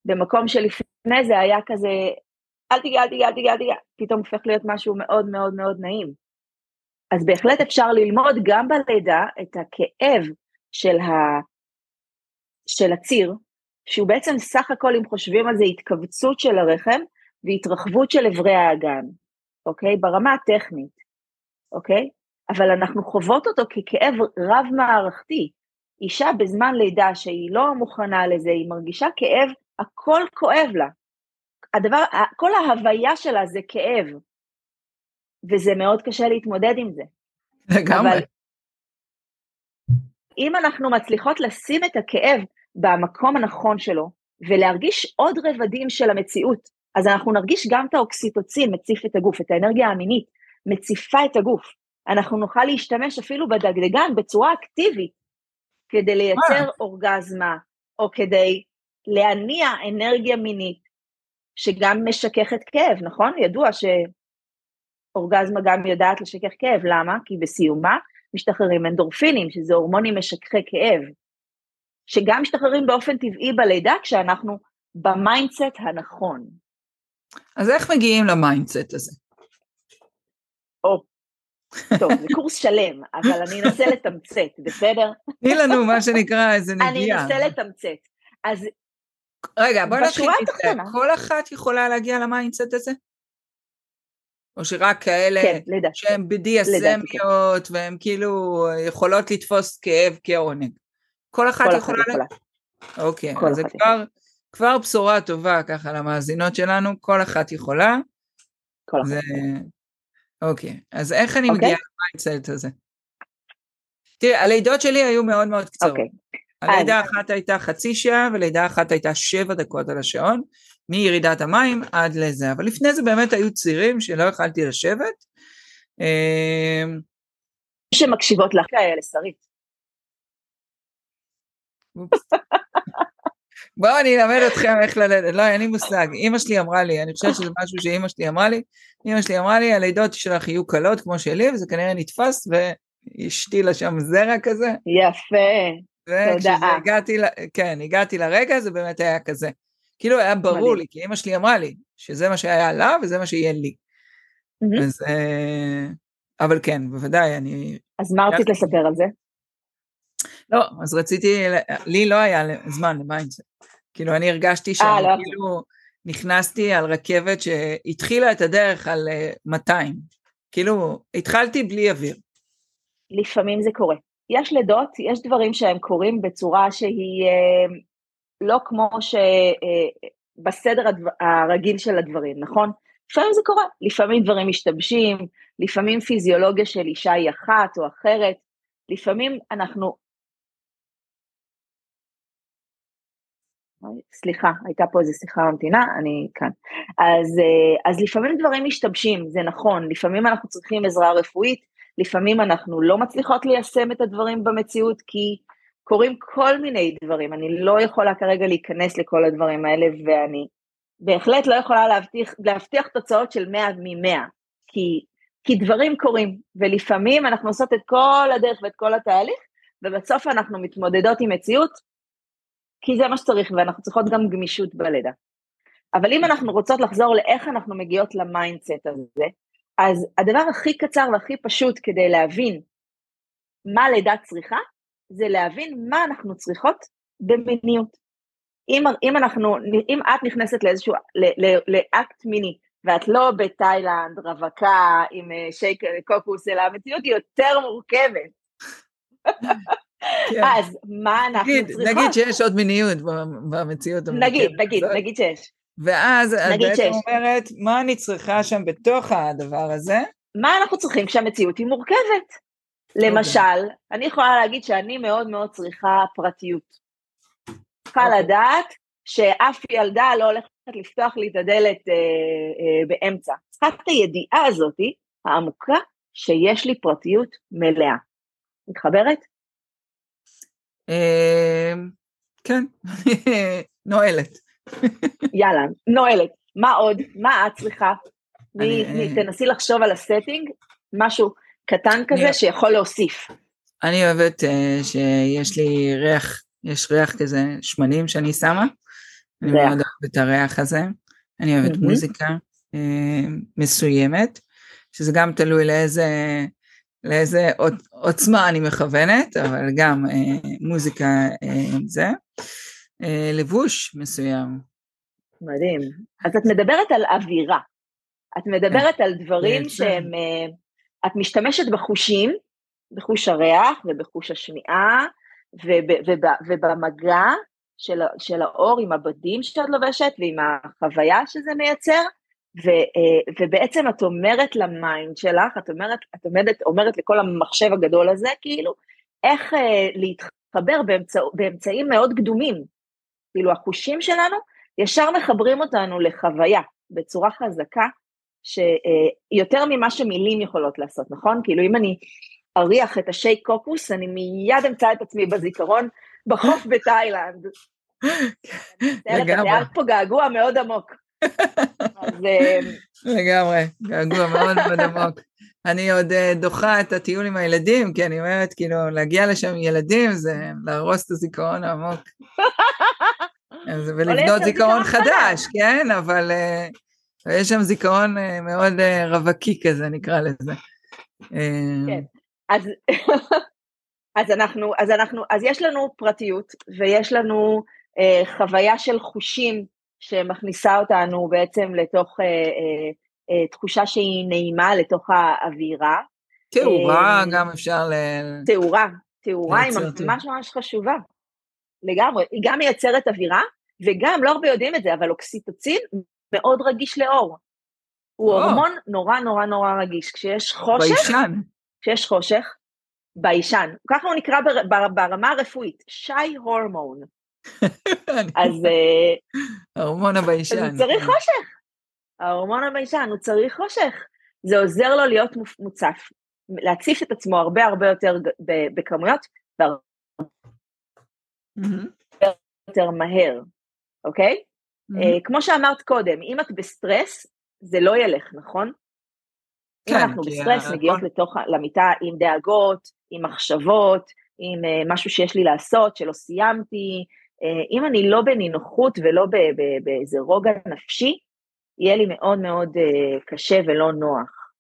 במקום שלפני זה היה כזה, אל תיגע, אל תיגע, אל תיגע, אל תיגע, פתאום הופך להיות משהו מאוד מאוד מאוד נעים. אז בהחלט אפשר ללמוד גם בלידה את הכאב של, ה... של הציר, שהוא בעצם סך הכל, אם חושבים על זה, התכווצות של הרחם והתרחבות של אברי האגן, אוקיי? ברמה הטכנית, אוקיי? אבל אנחנו חוות אותו ככאב רב-מערכתי. אישה בזמן לידה שהיא לא מוכנה לזה, היא מרגישה כאב, הכל כואב לה. הדבר, כל ההוויה שלה זה כאב, וזה מאוד קשה להתמודד עם זה. לגמרי. אבל אם אנחנו מצליחות לשים את הכאב במקום הנכון שלו, ולהרגיש עוד רבדים של המציאות, אז אנחנו נרגיש גם את האוקסיטוצין מציף את הגוף, את האנרגיה המינית, מציפה את הגוף. אנחנו נוכל להשתמש אפילו בדגדגן בצורה אקטיבית, כדי לייצר אורגזמה, או כדי להניע אנרגיה מינית, שגם משככת כאב, נכון? ידוע שאורגזמה גם יודעת לשכך כאב, למה? כי בסיומה משתחררים אנדורפינים, שזה הורמונים משככי כאב, שגם משתחררים באופן טבעי בלידה כשאנחנו ב mindset הנכון. אז איך מגיעים ל mindset הזה? או, טוב, זה קורס שלם, אבל אני אנסה לתמצת, בסדר? תני לנו מה שנקרא איזה נגיעה. אני אנסה לתמצת. אז רגע, בוא נתחיל איתך. כל אחת יכולה להגיע ל mindset הזה? או שרק כאלה כן, שהן BDSM יות כן. והן כאילו יכולות לתפוס כאב כעונג. כל אחת כל יכולה... יכולה. אוקיי, אז זה כבר, כבר בשורה טובה ככה למאזינות שלנו, כל אחת יכולה. כל אחת. זה... אוקיי, אז איך אני אוקיי? מגיעה ל mindset הזה? תראי, הלידות שלי היו מאוד מאוד קצרות. אוקיי. הלידה. אחת הייתה חצי שעה ולידה אחת הייתה שבע דקות על השעון, מירידת המים עד לזה, אבל לפני זה באמת היו צירים שלא יכלתי לשבת. אמ, שמקשיבות לך כאלה, שרית. בואו אני אלמד אתכם איך ללדת, לא, אין לי מושג, אימא שלי אמרה לי, אני חושבת שזה משהו שאימא שלי אמרה לי, אימא שלי אמרה לי, הלידות שלך יהיו קלות כמו שלי, וזה כנראה נתפס, והשתילה שם זרע כזה. יפה. וכשהגעתי, כן, הגעתי לרגע, זה באמת היה כזה. כאילו היה ברור. לי, כי אימא שלי אמרה לי, שזה מה שהיה לה וזה מה שיהיה לי. Mm-hmm. אז, אבל כן, בוודאי, אני... אז מה רצית לספר על זה? לא, אז רציתי, לי לא היה זמן ל mindset. כאילו, אני הרגשתי אה, שאני לא כאילו נכנסתי על רכבת שהתחילה את הדרך על 200. אה, כאילו, התחלתי בלי אוויר. לפעמים זה קורה. יש לידות, יש דברים שהם קורים בצורה שהיא אה, לא כמו שבסדר הרגיל של הדברים, נכון? לפעמים זה קורה, לפעמים דברים משתבשים, לפעמים פיזיולוגיה של אישה היא אחת או אחרת, לפעמים אנחנו סליחה, הייתה פה איזו שיחה ממתינה, אני כאן. אז, אה, אז לפעמים דברים משתבשים, זה נכון, לפעמים אנחנו צריכים עזרה רפואית, לפעמים אנחנו לא מצליחות ליישם את הדברים במציאות, כי קורים כל מיני דברים, אני לא יכולה כרגע להיכנס לכל הדברים האלה, ואני בהחלט לא יכולה להבטיח, להבטיח תוצאות של 100 מ-100, כי, כי דברים קורים, ולפעמים אנחנו עושות את כל הדרך ואת כל התהליך, ובסוף אנחנו מתמודדות עם מציאות כי זה מה שצריך, ואנחנו צריכות גם גמישות בלידה. אבל אם אנחנו רוצות לחזור לאיך אנחנו מגיעות ל mindset הזה, אז הדבר הכי קצר והכי פשוט כדי להבין מה לידה צריכה, זה להבין מה אנחנו צריכות במיניות. אם, אם אנחנו, אם את נכנסת לאיזשהו, לאקט מיני, ואת לא בתאילנד, רווקה עם אה, שייק קוקוס, אלא המציאות היא יותר מורכבת. כן. אז מה אנחנו נגיד, צריכות? נגיד שיש עוד מיניות במציאות. נגיד, נגיד, נגיד שיש. ואז את בעצם אומרת, מה אני צריכה שם בתוך הדבר הזה? מה אנחנו צריכים כשהמציאות היא מורכבת? למשל, אני יכולה להגיד שאני מאוד מאוד צריכה פרטיות. צריכה אוקיי. לדעת שאף ילדה לא הולכת לפתוח לי את הדלת אה, אה, באמצע. צריכה את הידיעה הזאת, העמוקה, שיש לי פרטיות מלאה. מתחברת? אמ, כן, נועלת. יאללה, נועלת. מה עוד? מה את צריכה? תנסי לחשוב על הסטינג, משהו קטן כזה שיכול להוסיף. אני אוהבת אה, שיש לי ריח, יש ריח כזה שמנים שאני שמה. אני מאוד אוהבת את הריח הזה. אני אוהבת מוזיקה אה, מסוימת, שזה גם תלוי לאיזה לאיזה עוצמה אני מכוונת, אבל גם אה, מוזיקה אה, זה. אה, לבוש מסוים. מדהים. אז את מדברת על אווירה. את מדברת על דברים שהם, אה, את משתמשת בחושים, בחוש הריח ובחוש השמיעה וב, וב, ובמגע של, של האור עם הבדים שאת לובשת ועם החוויה שזה מייצר, ו, אה, ובעצם את אומרת ל mind שלך, את אומרת, את עומדת, אומרת לכל המחשב הגדול הזה, כאילו, איך להתחבר באמצע, באמצעים מאוד קדומים. כאילו, החושים שלנו ישר מחברים אותנו לחוויה בצורה חזקה, שיותר אה, ממה שמילים יכולות לעשות, נכון? כאילו, אם אני אריח את השייק קוקוס, אני מיד אמצא את עצמי בזיכרון בחוף בתאילנד. לגמרי. היה פה געגוע מאוד עמוק. אה, לגמרי, געגוע מאוד מאוד עמוק. אני עוד אה, דוחה את הטיול עם הילדים, כי אני אומרת, כאילו, להגיע לשם עם ילדים זה להרוס את הזיכרון העמוק. ולבנות זיכרון חדש, כן? אבל יש שם זיכרון מאוד רווקי כזה, נקרא לזה. כן, אז אז אנחנו, אז אנחנו, אז יש לנו פרטיות ויש לנו אה, חוויה של חושים שמכניסה אותנו בעצם לתוך אה, אה, אה, תחושה שהיא נעימה, לתוך האווירה. תאורה אה, גם אפשר ל... תאורה, תאורה היא ממש ממש חשובה. לגמרי, היא גם מייצרת אווירה, וגם, לא הרבה יודעים את זה, אבל אוקסיטוצין מאוד רגיש לאור. הוא הורמון נורא נורא נורא רגיש. כשיש חושך, ביישן. כשיש חושך, ביישן, ככה הוא נקרא בר, ברמה הרפואית, shy hormone. אז... ההורמון הביישן. הוא צריך חושך. ההורמון הביישן, הוא צריך חושך. זה עוזר לו להיות מוצף, להציף את עצמו הרבה הרבה יותר בכמויות, והרבה יותר מהר, אוקיי? כמו שאמרת קודם, אם את בסטרס, זה לא ילך, נכון? אם כן, אנחנו בסטרס, מגיעות לתוך, למיטה עם דאגות, עם מחשבות, עם uh, משהו שיש לי לעשות, שלא סיימתי, uh, אם אני לא בנינוחות ולא באיזה רוגע נפשי, יהיה לי מאוד מאוד uh, קשה ולא נוח.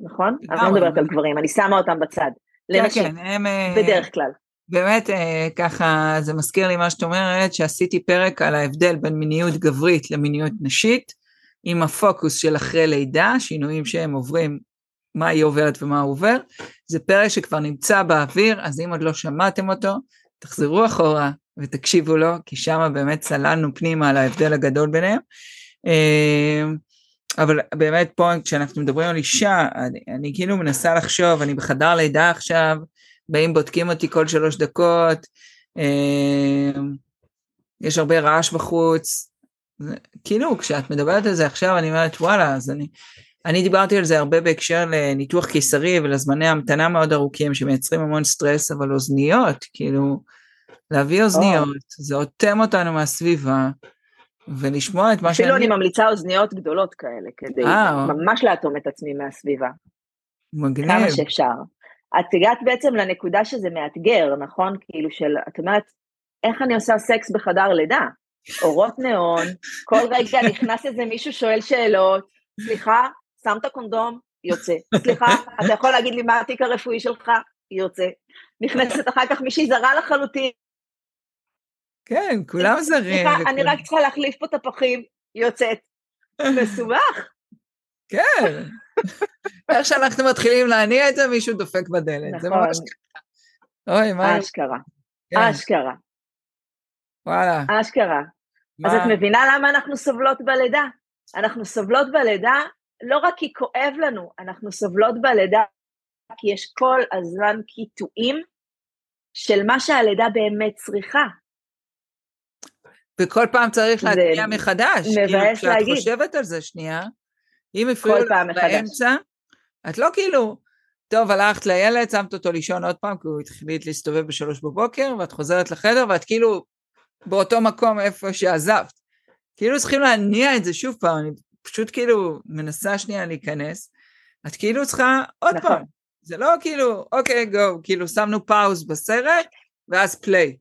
נכון? אני לא מדברת על גברים, אני שמה אותם בצד. כן, כן, הם... בדרך כלל. באמת, ככה, זה מזכיר לי מה שאת אומרת, שעשיתי פרק על ההבדל בין מיניות גברית למיניות נשית, עם הפוקוס של אחרי לידה, שינויים שהם עוברים מה היא עוברת ומה הוא עובר. זה פרק שכבר נמצא באוויר, אז אם עוד לא שמעתם אותו, תחזרו אחורה ותקשיבו לו, כי שם באמת צללנו פנימה על ההבדל הגדול ביניהם. אה, אבל באמת פה כשאנחנו מדברים על אישה, אני, אני כאילו מנסה לחשוב, אני בחדר לידה עכשיו, באים בודקים אותי כל שלוש דקות, אה, יש הרבה רעש בחוץ, כאילו כשאת מדברת על זה עכשיו אני אומרת וואלה אז אני אני דיברתי על זה הרבה בהקשר לניתוח קיסרי ולזמני המתנה מאוד ארוכים שמייצרים המון סטרס, אבל אוזניות, כאילו, להביא אוזניות, oh. זה אוטם אותנו מהסביבה, ולשמוע את מה שאני... אפילו אני ממליצה אוזניות גדולות כאלה, כדי 아, אה, ממש לאטום את עצמי מהסביבה. מגניב. כמה שאפשר. את הגעת בעצם לנקודה שזה מאתגר, נכון? כאילו של, את אומרת, איך אני עושה סקס בחדר לידה? אורות ניאון, כל רגע נכנס איזה מישהו שואל שאלות, סליחה, שמת קונדום, יוצא. סליחה, אתה יכול להגיד לי מה התיק הרפואי שלך? יוצא. נכנסת אחר כך מישהי זרה לחלוטין. כן, כולם זרים. סליחה, אני רק צריכה להחליף פה את הפחים, יוצאת. מסובך. כן. איך שאנחנו מתחילים להניע את זה, מישהו דופק בדלת. נכון. זה ממש ככה. אוי, מה... אשכרה. כן. אשכרה. וואלה. אשכרה. אז את מבינה למה אנחנו סובלות בלידה? אנחנו סובלות בלידה לא רק כי כואב לנו, אנחנו סובלות בלידה כי יש כל הזמן קיטועים של מה שהלידה באמת צריכה. וכל פעם צריך להטמיע מחדש. כאילו, מבאס כאילו, להגיד. כשאת חושבת על זה שנייה, אם הפריעו לך באמצע, את לא כאילו, טוב, הלכת לילד, שמת אותו לישון עוד פעם, כי הוא התחיל להסתובב בשלוש בבוקר, ואת חוזרת לחדר, ואת כאילו באותו מקום איפה שעזבת. כאילו צריכים להניע את זה שוב פעם, אני פשוט כאילו מנסה שנייה להיכנס, את כאילו צריכה עוד נכון. פעם. זה לא כאילו, אוקיי, גו, כאילו שמנו פאוז בסרט, ואז פליי.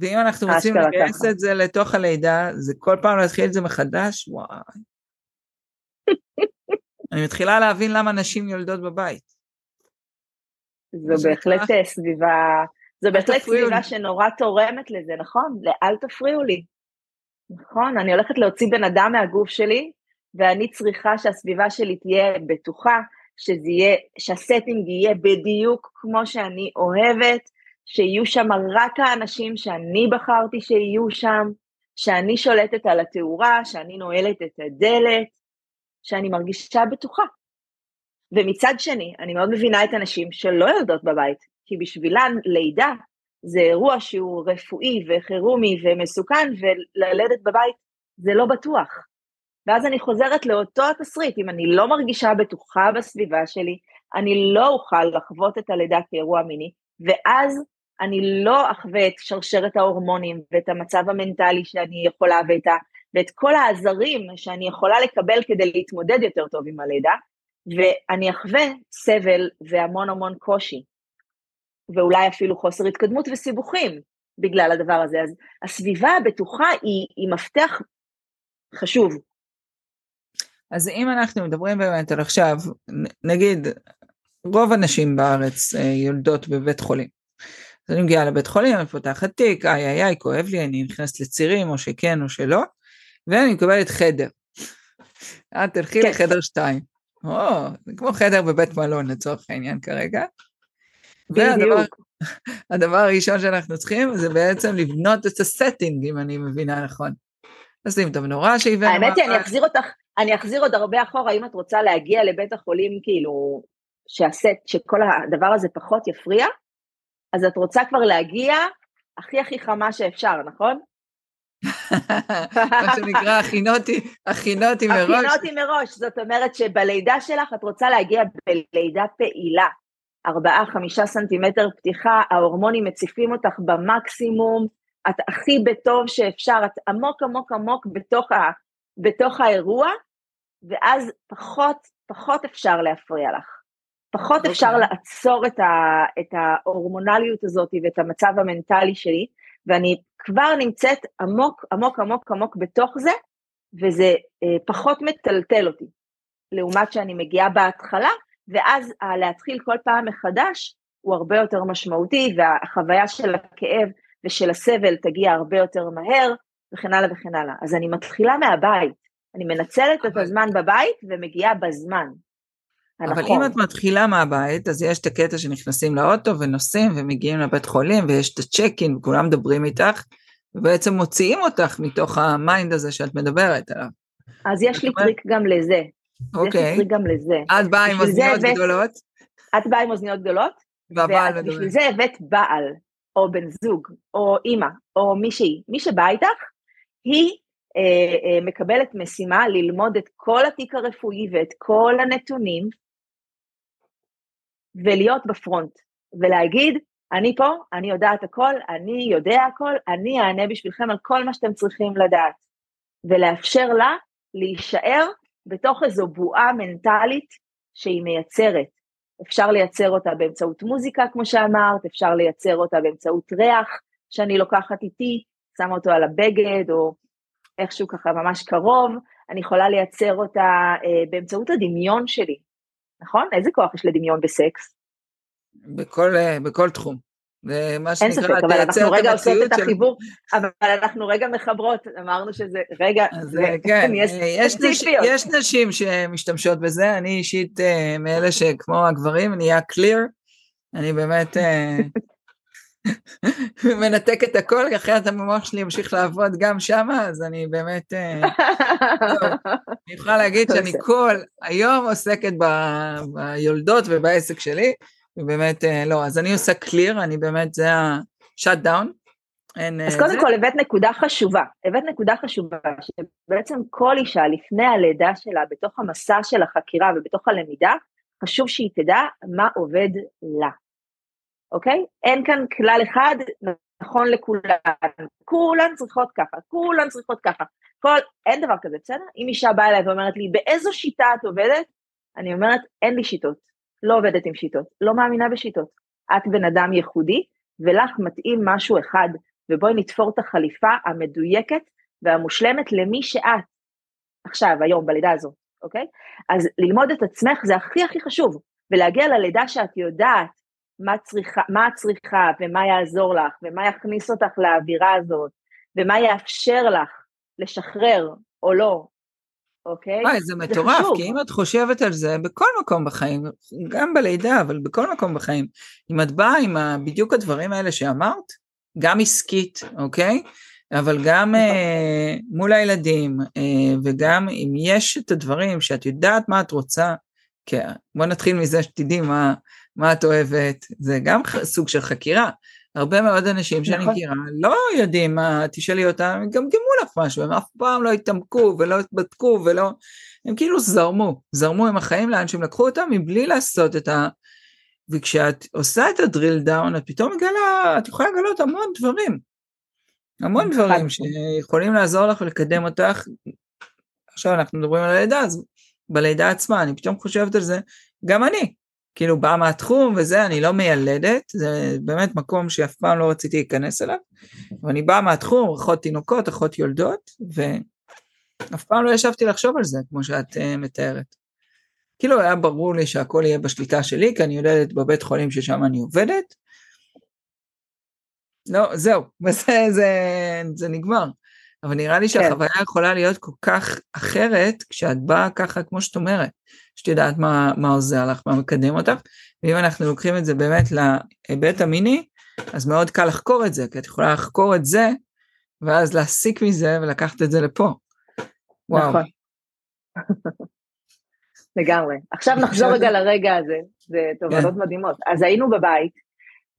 ואם אנחנו רוצים לגייס את זה לתוך הלידה, זה כל פעם להתחיל את זה מחדש, וואי. אני מתחילה להבין למה נשים יולדות בבית. זו בהחלט אה, סביבה, זו בהחלט סביבה שנורא תורמת לזה, נכון? אל תפריעו לי. נכון, אני הולכת להוציא בן אדם מהגוף שלי, ואני צריכה שהסביבה שלי תהיה בטוחה, שזה יהיה, שהסטינג יהיה בדיוק כמו שאני אוהבת, שיהיו שם רק האנשים שאני בחרתי שיהיו שם, שאני שולטת על התאורה, שאני נועלת את הדלת, שאני מרגישה בטוחה. ומצד שני, אני מאוד מבינה את הנשים שלא יולדות בבית, כי בשבילן לידה זה אירוע שהוא רפואי וחירומי ומסוכן, וללדת בבית זה לא בטוח. ואז אני חוזרת לאותו התסריט, אם אני לא מרגישה בטוחה בסביבה שלי, אני לא אוכל לחוות את הלידה כאירוע מיני, ואז אני לא אחווה את שרשרת ההורמונים ואת המצב המנטלי שאני יכולה ואת, ואת כל העזרים שאני יכולה לקבל כדי להתמודד יותר טוב עם הלידה, ואני אחווה סבל והמון המון קושי, ואולי אפילו חוסר התקדמות וסיבוכים בגלל הדבר הזה. אז הסביבה הבטוחה היא, היא מפתח חשוב. אז אם אנחנו מדברים באמת על עכשיו, נגיד, רוב הנשים בארץ אה, יולדות בבית חולים. אז אני מגיעה לבית חולים, אני פותחת תיק, איי איי איי, כואב לי, אני נכנסת לצירים, או שכן או שלא, ואני מקבלת חדר. את תלכי כן. לחדר שתיים. או, זה כמו חדר בבית מלון לצורך העניין כרגע. והדבר הדבר הראשון שאנחנו צריכים זה בעצם לבנות את הסטינג, אם אני מבינה נכון. לשים את המנורה שהבאנו. האמת היא, אני אחזיר אותך, אני אחזיר עוד הרבה אחורה, אם את רוצה להגיע לבית החולים, כאילו, שהסט, שכל הדבר הזה פחות יפריע, אז את רוצה כבר להגיע הכי הכי חמה שאפשר, נכון? מה שנקרא הכינותי, הכינותי מראש. הכינותי מראש, זאת אומרת שבלידה שלך את רוצה להגיע בלידה פעילה. ארבעה, חמישה סנטימטר פתיחה, ההורמונים מציפים אותך במקסימום, את הכי בטוב שאפשר, את עמוק עמוק עמוק בתוך, ה, בתוך האירוע, ואז פחות, פחות אפשר להפריע לך. פחות okay. אפשר לעצור את, ה, את ההורמונליות הזאת ואת המצב המנטלי שלי, ואני כבר נמצאת עמוק עמוק עמוק עמוק בתוך זה, וזה אה, פחות מטלטל אותי. לעומת שאני מגיעה בהתחלה, ואז להתחיל כל פעם מחדש הוא הרבה יותר משמעותי, והחוויה של הכאב ושל הסבל תגיע הרבה יותר מהר, וכן הלאה וכן הלאה. אז אני מתחילה מהבית, אני מנצלת. את הזמן בבית ומגיעה בזמן. אבל הנכון. אם את מתחילה מהבית, אז יש את הקטע שנכנסים לאוטו ונוסעים ומגיעים לבית חולים ויש את הצ'קין וכולם מדברים איתך, ובעצם מוציאים אותך מתוך ה mind הזה שאת מדברת עליו. אז יש לי טריק גם לזה. אוקיי. יש לי טריק גם לזה. את באה עם אוזניות גדולות? את באה עם אוזניות גדולות, והבעל מדבר. ובשביל זה הבאת בעל, או בן זוג, או אימא, או מישהי, מי שבא איתך, היא אה, אה, מקבלת משימה ללמוד את כל התיק הרפואי ואת כל הנתונים, ולהיות ב front, ולהגיד, אני פה, אני יודעת הכל, אני יודע הכל, אני אענה בשבילכם על כל מה שאתם צריכים לדעת. ולאפשר לה להישאר בתוך איזו בועה מנטלית שהיא מייצרת. אפשר לייצר אותה באמצעות מוזיקה, כמו שאמרת, אפשר לייצר אותה באמצעות ריח שאני לוקחת איתי, שמה אותו על הבגד, או איכשהו ככה ממש קרוב, אני יכולה לייצר אותה אה, באמצעות הדמיון שלי, נכון? איזה כוח יש לדמיון בסקס? בכל, אה, בכל תחום. זה מה שנקרא, אין ספק, אבל אנחנו רגע עושות את החיבור, אבל אנחנו רגע מחברות, אמרנו שזה, רגע, זה, אה, כן, יש, אה, יש, נש, יש נשים שמשתמשות בזה, אני אישית מאלה שכמו הגברים, נהיה קליר, אני באמת מנתק את הכל, אחרת המוח שלי ימשיך לעבוד גם שמה, אז אני באמת, אני יכולה להגיד שאני כל היום עוסקת ביולדות ובעסק שלי, ובאמת, אה, לא, אז אני עושה קליר, אני באמת, זה ה-shut down. אין, אז קודם זה... כל הבאת נקודה חשובה, הבאת נקודה חשובה, שבעצם כל אישה לפני הלידה שלה, בתוך המסע של החקירה ובתוך הלמידה, חשוב שהיא תדע מה עובד לה, אוקיי? אין כאן כלל אחד נכון לכולן, כולן צריכות ככה, כולן צריכות ככה, כל, אין דבר כזה, בסדר? אם אישה באה אליי ואומרת לי, באיזו שיטה את עובדת? אני אומרת, אין לי שיטות. לא עובדת עם שיטות, לא מאמינה בשיטות. את בן אדם ייחודי, ולך מתאים משהו אחד, ובואי נתפור את החליפה המדויקת והמושלמת למי שאת. עכשיו, היום, בלידה הזאת, אוקיי? אז ללמוד את עצמך זה הכי הכי חשוב, ולהגיע ללידה שאת יודעת מה, צריכה, מה את צריכה, ומה יעזור לך, ומה יכניס אותך לאווירה הזאת, ומה יאפשר לך לשחרר או לא, אוקיי? וואי, זה מטורף, זה כי אם את חושבת על זה, בכל מקום בחיים, גם בלידה, אבל בכל מקום בחיים, אם את באה עם בדיוק הדברים האלה שאמרת, גם עסקית, אוקיי? אבל גם uh, מול הילדים, uh, וגם אם יש את הדברים שאת יודעת מה את רוצה, כן, בוא נתחיל מזה שתדעי מה, מה את אוהבת, זה גם סוג של חקירה. הרבה מאוד אנשים שאני נכון. מכירה לא יודעים מה, תשאלי אותם, הם גמגמו לך משהו, הם אף פעם לא התעמקו ולא התבדקו ולא, הם כאילו זרמו, זרמו עם החיים לאן שהם לקחו אותם מבלי לעשות את, ה, וכשאת עושה את הדריל דאון, את פתאום מגלה, את יכולה לגלות המון דברים. המון דברים שיכולים לעזור לך ולקדם אותך. עכשיו אנחנו מדברים על הלידה, אז בלידה עצמה, אני פתאום חושבת על זה, גם אני, כאילו באה מהתחום וזה, אני לא מיילדת, זה באמת מקום שאף פעם לא רציתי להיכנס אליו, אבל אני באה מהתחום, אחות תינוקות, אחות יולדות, ואף פעם לא ישבתי לחשוב על זה, כמו שאת uh, מתארת. כאילו היה ברור לי שהכל יהיה בשליטה שלי, כי אני יולדת בבית חולים ששם אני עובדת. לא, זהו, זה, זה, זה נגמר. אבל נראה לי כן. שהחוויה כן. יכולה להיות כל כך אחרת כשאת באה ככה, כמו שאת אומרת, שאת יודעת מה, מה עוזר לך, מה מקדם אותך, ואם אנחנו לוקחים את זה באמת להיבט המיני, אז מאוד קל לחקור את זה, כי את יכולה לחקור את זה, ואז להסיק מזה ולקחת את זה לפה. וואו. נכון. לגמרי. עכשיו נחזור רגע לרגע הזה, זה תובנות כן. מדהימות. אז היינו בבית,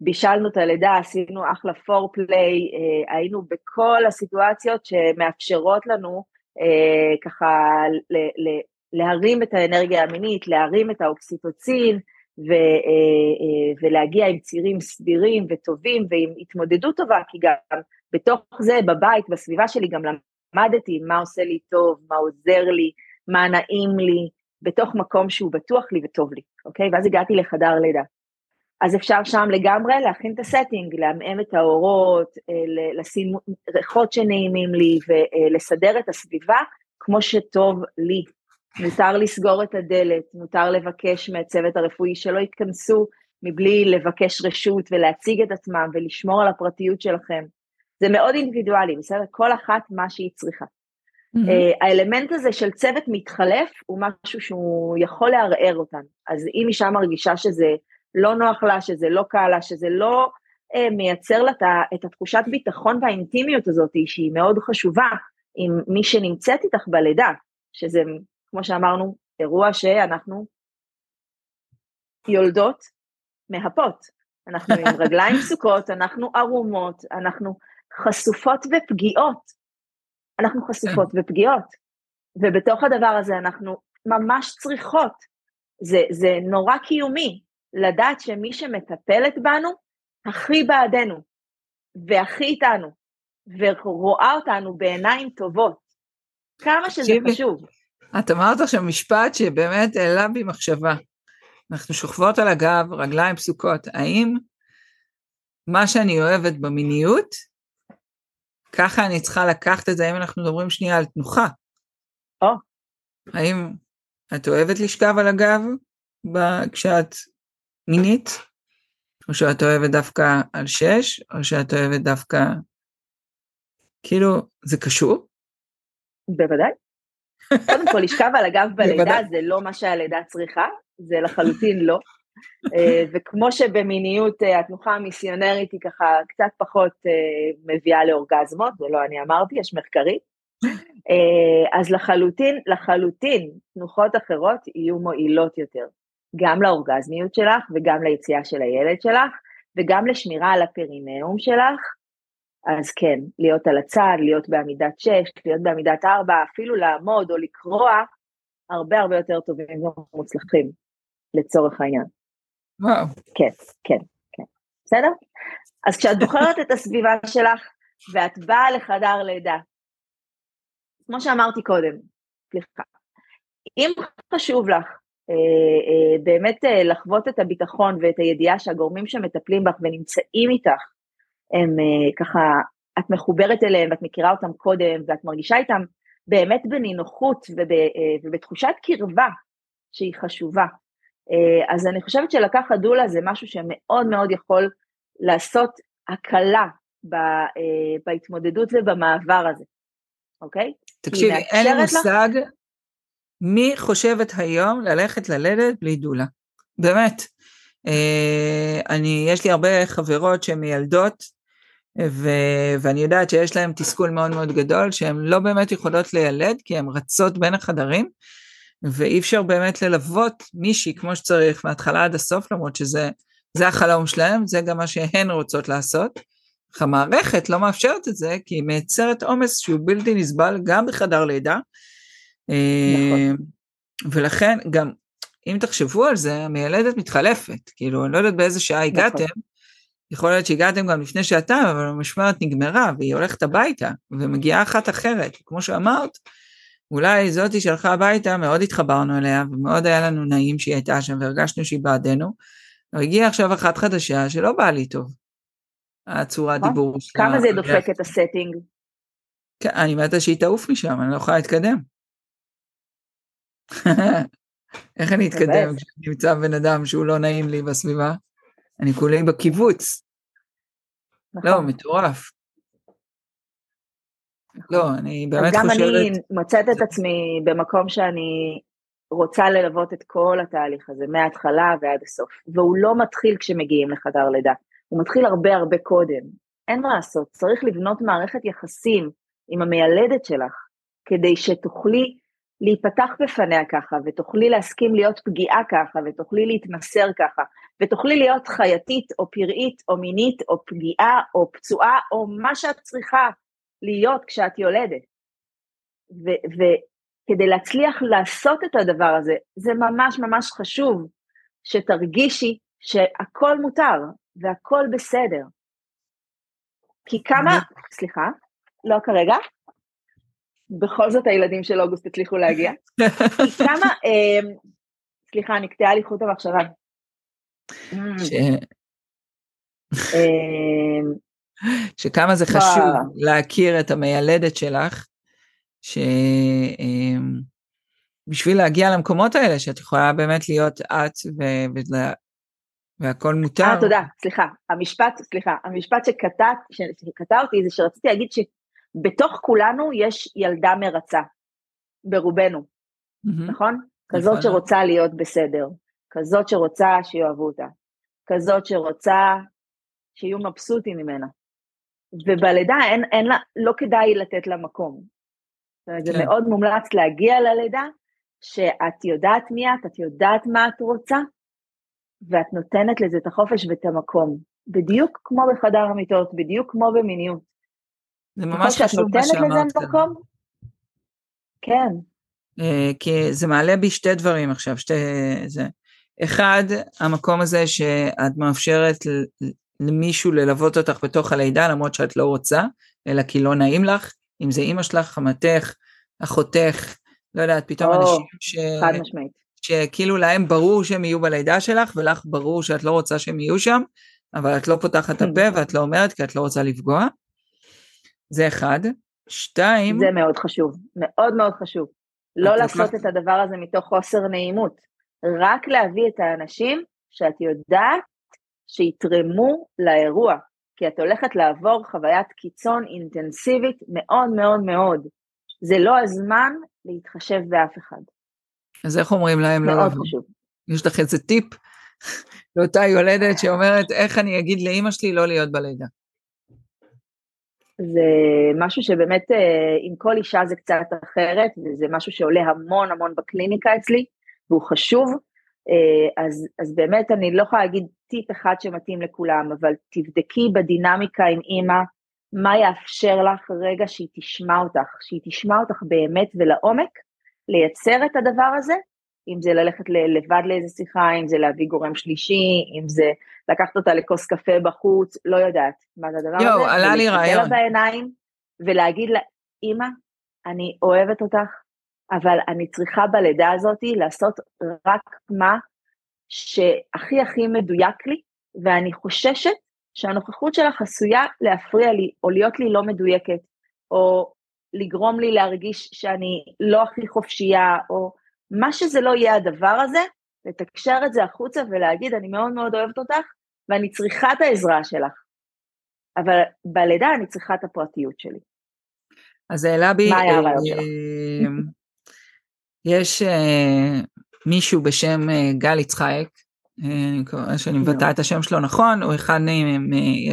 בישלנו את הלידה, עשינו אחלה פורפליי, אה, היינו בכל הסיטואציות שמאפשרות לנו אה, ככה ל, ל, להרים את האנרגיה המינית, להרים את האוקסיטוצין ו, אה, אה, ולהגיע עם צירים סדירים וטובים ועם התמודדות טובה, כי גם בתוך זה, בבית, בסביבה שלי, גם למדתי מה עושה לי טוב, מה עוזר לי, מה נעים לי, בתוך מקום שהוא בטוח לי וטוב לי, אוקיי? ואז הגעתי לחדר לידה. אז אפשר שם לגמרי להכין את הסטינג, לעמעם את האורות, אה, לשים ריחות שנעימים לי ולסדר את הסביבה כמו שטוב לי. מותר לסגור את הדלת, מותר לבקש מהצוות הרפואי שלא ייכנסו מבלי לבקש רשות ולהציג את עצמם ולשמור על הפרטיות שלכם. זה מאוד אינדיבידואלי, בסדר? כל אחת מה שהיא צריכה. Mm-hmm. האלמנט הזה של צוות מתחלף הוא משהו שהוא יכול לערער אותנו. אז אם אישה מרגישה שזה לא נוח לה, שזה לא קל לה, שזה לא uh, מייצר לה את התחושת ביטחון והאינטימיות הזאת, שהיא מאוד חשובה עם מי שנמצאת איתך בלידה, שזה, כמו שאמרנו, אירוע שאנחנו יולדות מהפות. אנחנו עם רגליים פסוקות, אנחנו ערומות, אנחנו חשופות ופגיעות. אנחנו חשופות כן. ופגיעות. ובתוך הדבר הזה אנחנו ממש צריכות, זה, זה נורא קיומי, לדעת שמי שמטפלת בנו, הכי בעדנו, והכי איתנו, ורואה אותנו בעיניים טובות. כמה שזה חשוב. את אמרת עכשיו משפט שבאמת העלה בי מחשבה. אנחנו שוכבות על הגב, רגליים פסוקות. האם מה שאני אוהבת במיניות ככה אני צריכה לקחת את זה, האם אנחנו מדברים שנייה על תנוחה. או. האם את אוהבת לשכב על הגב כשאת מינית? או שאת אוהבת דווקא על שש, או שאת אוהבת דווקא... כאילו, זה קשור? בוודאי. קודם כל, לשכב על הגב בלידה זה לא מה שהלידה צריכה, זה לחלוטין לא. אה, וכמו שבמיניות אה, התנוחה המיסיונרית היא ככה קצת פחות אה, מביאה לאורגזמות, זה לא אני אמרתי, יש מחקרים, אז לחלוטין, לחלוטין תנוחות אחרות יהיו מועילות יותר, גם לאורגזמיות שלך וגם ליציאה של הילד שלך וגם לשמירה על הפרינאום שלך, אז כן, להיות על הצד, להיות בעמידת 6, להיות בעמידת 4, אפילו לעמוד או לקרוע, הרבה הרבה יותר טובים ומוצלחים לצורך העניין. וואו. כן, כן, כן. בסדר? אז כשאת בוחרת את הסביבה שלך ואת באה לחדר לידה, כמו שאמרתי קודם, סליחה, אם חשוב לך אה, אה, באמת אה, לחוות את הביטחון ואת הידיעה שהגורמים שמטפלים בך ונמצאים איתך, הם אה, ככה, את מחוברת אליהם ואת מכירה אותם קודם ואת מרגישה איתם באמת בנינוחות וב, אה, ובתחושת קרבה שהיא חשובה. אה, אז אני חושבת שלקחת דולה זה משהו שמאוד מאוד יכול לעשות הקלה אה, בהתמודדות ובמעבר הזה, אוקיי? תקשיבי, אין לי מושג לך... מי חושבת היום ללכת ללדת בלי דולה. באמת. אני, יש לי הרבה חברות שהן מיילדות, ו, ואני יודעת שיש להן תסכול מאוד מאוד גדול, שהן לא באמת יכולות לילד, כי הן רצות בין החדרים, ואי אפשר באמת ללוות מישהי כמו שצריך מההתחלה עד הסוף, למרות שזה החלום שלהם, זה גם מה שהן רוצות לעשות. אך המערכת לא מאפשרת את זה, כי היא מייצרת עומס שהוא בלתי נסבל גם בחדר לידה. נכון. אה, ולכן גם אם תחשבו על זה, המיילדת מתחלפת, כאילו, אני לא יודעת באיזה שעה נכון. הגעתם, יכול להיות שהגעתם גם לפני שעתיים, אבל המשמרת נגמרה, והיא הולכת הביתה, ומגיעה אחת אחרת. כמו שאמרת, אולי זאתי שהלכה הביתה, מאוד התחברנו אליה, ומאוד היה לנו נעים שהיא הייתה שם, והרגשנו שהיא בעדנו. אבל הגיעה עכשיו אחת חדשה שלא באה לי טוב. הצורת נכון. דיבור שלה. כמה זה דופק את הסטינג? כן, אני מתה שהיא תעוף משם, אני לא יכולה להתקדם. איך אני אתקדם באמת. כשאני נמצא בן אדם שהוא לא נעים לי בסביבה? אני כולי בקיבוץ. לא, נכון. מטורף. נכון. לא, אני אז באמת גם חושבת... אני מוצאת את עצמי במקום שאני רוצה ללוות את כל התהליך הזה, מההתחלה ועד הסוף. והוא לא מתחיל כשמגיעים לחדר לידה, הוא מתחיל הרבה הרבה קודם. אין מה לעשות, צריך לבנות מערכת יחסים עם המיילדת שלך, כדי שתוכלי להיפתח בפניה ככה, ותוכלי להסכים להיות פגיעה ככה, ותוכלי להתמסר ככה, ותוכלי להיות חייתית או פראית או מינית או פגיעה או פצועה או מה שאת צריכה להיות כשאת יולדת. ו- וכדי להצליח לעשות את הדבר הזה, זה ממש ממש חשוב שתרגישי שהכל מותר והכל בסדר. כי כמה, סליחה, לא כרגע, בכל זאת הילדים של אוגוסט הצליחו להגיע, כמה, אה, סליחה, נקטעה לי חוט המחשבה. ש- אה, שכמה זה. חשוב להכיר את המיילדת שלך, שבשביל להגיע למקומות האלה, שאת יכולה באמת להיות את ו- והכל מותר. אה, תודה, סליחה, המשפט, סליחה, המשפט שקטע, ש- שקטע אותי זה שרציתי להגיד שבתוך כולנו יש ילדה מרצה, ברובנו, מהמם. נכון? כזאת. שרוצה להיות בסדר, כזאת שרוצה שיאהבו אותה, כזאת שרוצה שיהיו מבסוטים ממנה. ובלידה אין, אין לה, לא כדאי לתת לה מקום. אומרת, זה כן. מאוד מומלץ להגיע ללידה, שאת יודעת מי את, את יודעת מה את רוצה, ואת נותנת לזה את החופש ואת המקום. בדיוק כמו בחדר המיטות, בדיוק כמו במיניות. זה ככל ממש חשוב מה שאמרת כאן. מקום, כן, אה, כי זה מעלה בי שתי דברים עכשיו, שתי... זה. אחד, המקום הזה שאת מאפשרת למישהו ללוות אותך בתוך הלידה, למרות שאת לא רוצה, אלא כי לא נעים לך, אם זה אימא שלך, חמתך, אחותך, לא יודעת, פתאום או, אנשים ש... חד משמעית. שכאילו להם ברור שהם יהיו בלידה שלך, ולך ברור שאת לא רוצה שהם יהיו שם, אבל את לא פותחת את הפה ואת לא אומרת כי את לא רוצה לפגוע. זה אחד. שתיים, זה מאוד חשוב, מאוד מאוד חשוב. לא לעשות את הדבר הזה מתוך חוסר נעימות, רק להביא את האנשים שאת יודעת שיתרמו לאירוע, כי את הולכת לעבור חוויית קיצון אינטנסיבית מאוד מאוד מאוד. זה לא הזמן להתחשב באף אחד, אז איך אומרים להם לא מאוד לבוא? חשוב. יש לך איזה טיפ לאותה יולדת שאומרת איך אני אגיד לאימא שלי לא להיות בלידה. זה משהו שבאמת אה, עם כל אישה זה קצת אחרת, וזה משהו שעולה המון המון בקליניקה אצלי, והוא חשוב. אה, אז, אז באמת אני לא יכולה להגיד טיפ אחד שמתאים לכולם, אבל תבדקי בדינמיקה עם אימא, מה יאפשר לך רגע שהיא תשמע אותך, שהיא תשמע אותך באמת ולעומק, לייצר את הדבר הזה, אם זה ללכת לבד לאיזה שיחה, אם זה להביא גורם שלישי, אם זה לקחת אותה לכוס קפה בחוץ, לא יודעת מה זה הדבר יואו, הזה. עלה לי ולהסתכל רעיון. לה בעיניים ולהגיד לה, אמא, אני אוהבת אותך, אבל אני צריכה בלידה הזאת לעשות רק מה שהכי הכי מדויק לי, ואני חוששת שהנוכחות שלך עשויה להפריע לי, או להיות לי לא מדויקת, או לגרום לי להרגיש שאני לא הכי חופשייה, או מה שזה לא יהיה הדבר הזה, לתקשר את זה החוצה ולהגיד, אני מאוד מאוד אוהבת אותך, ואני צריכה את העזרה שלך. אבל בלידה אני צריכה את הפרטיות שלי. אז העלה בי, מה היה הרעיון שלך? אה, יש אה, מישהו בשם אה, גל יצחייק, שאני מבטאה את השם שלו נכון, הוא אחד,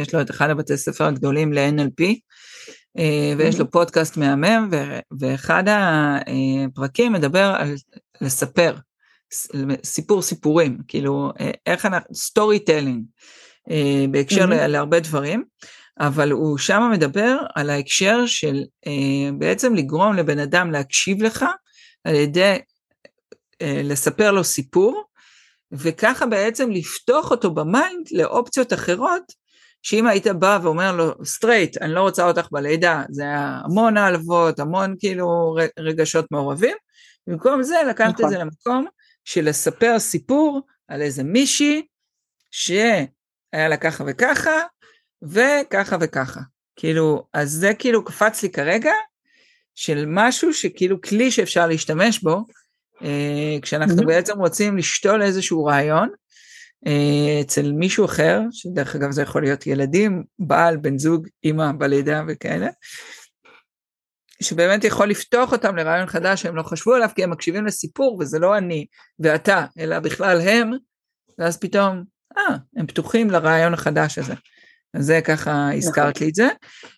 יש לו את אחד הבתי ספר הגדולים ל-NLP, ויש לו פודקאסט מהמם, ואחד הפרקים מדבר על לספר, סיפור סיפורים, כאילו אה, איך אנחנו, storytelling, בהקשר מהמם. ל- להרבה דברים, אבל הוא שם מדבר על ההקשר של אה, בעצם לגרום לבן אדם להקשיב לך על ידי אה, לספר לו סיפור, וככה בעצם לפתוח אותו ב mind לאופציות אחרות, שאם היית בא ואומר לו, straight, אני לא רוצה אותך בלידה, זה היה המון העלבות, המון כאילו רגשות מעורבים, במקום זה לקחת נכון. את זה למקום של לספר סיפור על איזה מישהי שהיה לה ככה וככה, וככה וככה. כאילו, אז זה כאילו קפץ לי כרגע, של משהו שכאילו כלי שאפשר להשתמש בו, אה, כשאנחנו mm-hmm. בעצם רוצים לשתול איזשהו רעיון אצל מישהו אחר, שדרך אגב זה יכול להיות ילדים, בעל, בן זוג, אימא בלידה וכאלה, שבאמת יכול לפתוח אותם לרעיון חדש שהם לא חשבו עליו, כי הם מקשיבים לסיפור וזה לא אני ואתה, אלא בכלל הם, ואז פתאום, אה, הם פתוחים לרעיון החדש הזה. אז זה ככה הזכרת לי את זה.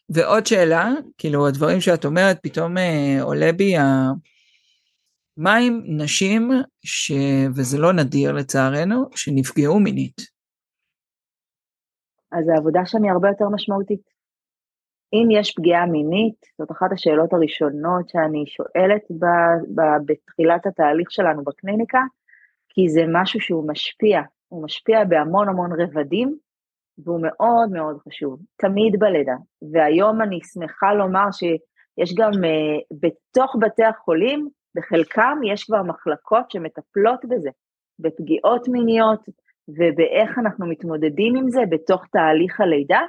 ועוד שאלה, כאילו הדברים שאת אומרת, פתאום אה, עולה בי ה... מה עם נשים, ש... וזה לא נדיר לצערנו, שנפגעו מינית? אז העבודה שם היא הרבה יותר משמעותית. אם יש פגיעה מינית, זאת אחת השאלות הראשונות שאני שואלת ב, ב, בתחילת התהליך שלנו בקליניקה, כי זה משהו שהוא משפיע, הוא משפיע בהמון המון רבדים, והוא מאוד מאוד חשוב, תמיד בלידה. והיום אני שמחה לומר שיש גם uh, בתוך בתי החולים, בחלקם יש כבר מחלקות שמטפלות בזה, בפגיעות מיניות ובאיך אנחנו מתמודדים עם זה בתוך תהליך הלידה,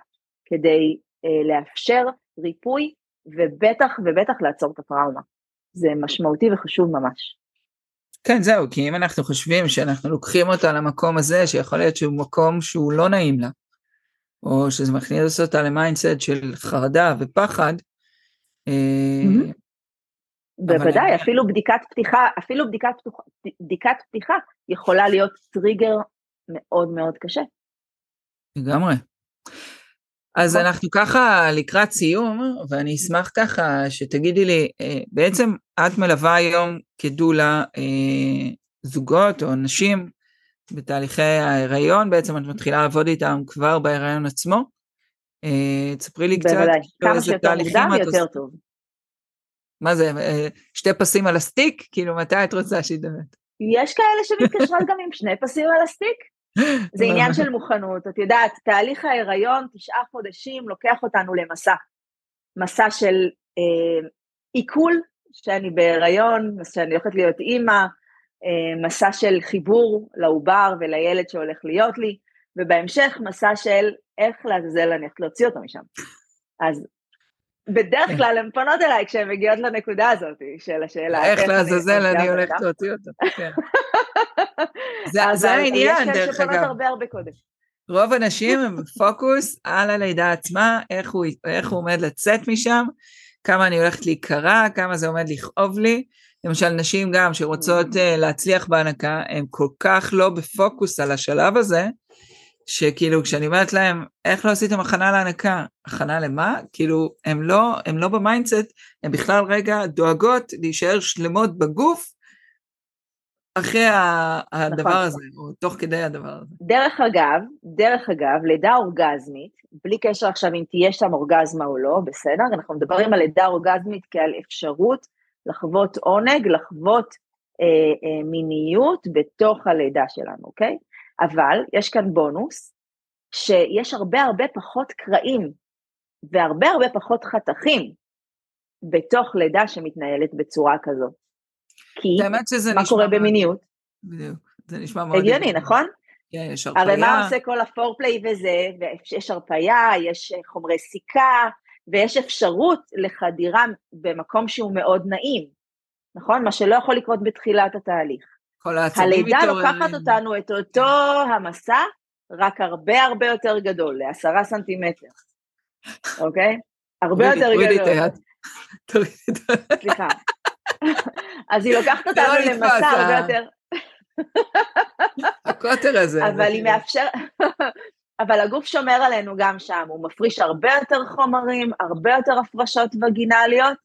כדי uh, לאפשר ריפוי ובטח ובטח לעצור את הטראומה. זה משמעותי וחשוב ממש. כן, זהו, כי אם אנחנו חושבים שאנחנו לוקחים אותה למקום הזה, שיכול להיות שהוא מקום שהוא לא נעים לה, או שזה מכניס אותה ל mindset של חרדה ופחד. אה, בוודאי, אפילו בדיקת פתיחה, אפילו בדיקת, בדיקת פתיחה יכולה להיות טריגר מאוד מאוד קשה. לגמרי. אז. אנחנו ככה לקראת סיום, ואני אשמח ככה שתגידי לי, אה, בעצם את מלווה היום כדולה אה, זוגות או נשים בתהליכי ההיריון, בעצם את מתחילה לעבוד איתם כבר בהיריון עצמו. אה, תספרי לי קצת. בוודאי, כמה שיותר מוקדם יותר טוב. מה זה, אה, שתי פסים על הסטיק? כאילו, מתי את רוצה שידמת? יש כאלה שמתקשרות גם עם שני פסים על הסטיק. זה עניין של מוכנות. את יודעת, תהליך ההיריון, תשעה חודשים, לוקח אותנו למסע. מסע של אה, עיכול, שאני בהיריון, שאני הולכת להיות אימא, אה, מסע של חיבור לעובר ולילד שהולך להיות לי, ובהמשך מסע של איך לעזאזל אני הולכת להוציא אותו משם. אז בדרך כן. כלל הן פונות אליי כשהן מגיעות לנקודה הזאת של השאלה. איך לעזאזל אני הולכת להוציא אותו, כן. זה העניין, דרך אגב. יש כאלה שפונות הרבה הרבה קודם. רוב הנשים הם פוקוס על הלידה עצמה, איך הוא, איך הוא עומד לצאת משם, כמה אני הולכת להיקרע, כמה זה עומד לכאוב לי, למשל נשים גם שרוצות uh, להצליח בהנקה, הן כל כך לא בפוקוס על השלב הזה, שכאילו כשאני אומרת להם, איך לא עשיתם הכנה להנקה? הכנה למה? כאילו, הן לא, הם לא ב mindset, הן בכלל רגע דואגות להישאר שלמות בגוף אחרי הדבר נכון. הזה, או תוך כדי הדבר הזה. דרך אגב, דרך אגב, לידה אורגזמית, בלי קשר עכשיו אם תהיה שם אורגזמה או לא, בסדר? אנחנו מדברים על לידה אורגזמית כעל אפשרות לחוות עונג, לחוות אה, אה, מיניות בתוך הלידה שלנו, אוקיי? אבל יש כאן בונוס, שיש הרבה הרבה פחות קרעים והרבה הרבה פחות חתכים בתוך לידה שמתנהלת בצורה כזאת. כי מה קורה במיניות? בדיוק, זה נשמע מאוד... הגיוני, נכון? כן, יש הרפאיה. הרי מה עושה כל הפורפליי וזה, ויש הרפאיה, יש חומרי סיכה, ויש אפשרות לחדירה במקום שהוא מאוד נעים, נכון? מה שלא יכול לקרות בתחילת התהליך. כל העצבים הלידה לוקחת אותנו את אותו המסע, רק הרבה הרבה יותר גדול, לעשרה סנטימטר, אוקיי? הרבה יותר גדול. תורידי את היד. סליחה. אז היא לוקחת אותנו למסע הרבה יותר... הקוטר הזה. אבל היא מאפשרת... אבל הגוף שומר עלינו גם שם, הוא מפריש הרבה יותר חומרים, הרבה יותר הפרשות וגינליות,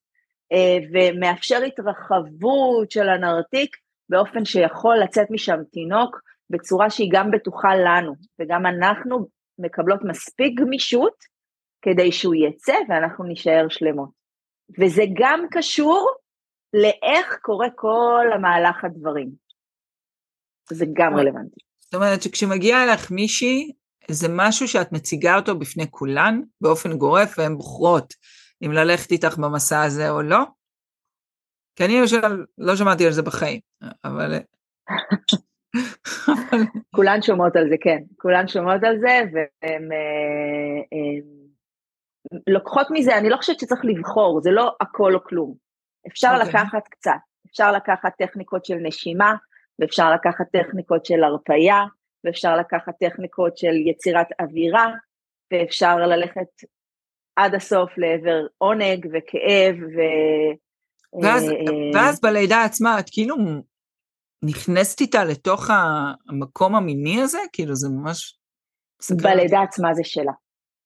אה, ומאפשר התרחבות של הנרתיק באופן שיכול לצאת משם תינוק בצורה שהיא גם בטוחה לנו, וגם אנחנו מקבלות מספיק גמישות כדי שהוא יצא ואנחנו נישאר שלמות. וזה גם קשור לאיך קורה כל המהלך הדברים. זה גם רלוונטי. זאת אומרת שכשמגיע אליך מישהי, זה משהו שאת מציגה אותו בפני כולן באופן גורף, והן בוחרות אם ללכת איתך במסע הזה או לא. כי אני למשל לא שמעתי על זה בחיים, אבל... כולן שומעות על זה, כן. כולן שומעות על זה, והן אה, לוקחות מזה, אני לא חושבת שצריך לבחור, זה לא הכל או כלום. אפשר okay. אוקיי. לקחת קצת, אפשר לקחת טכניקות של נשימה, ואפשר לקחת טכניקות של הרפייה, ואפשר לקחת טכניקות של יצירת אווירה, ואפשר ללכת עד הסוף לעבר עונג וכאב ו... ואז, אה, ואז בלידה עצמה את כאילו נכנסת איתה לתוך המקום המיני הזה? כאילו זה ממש... בלידה עצמה זה שלה.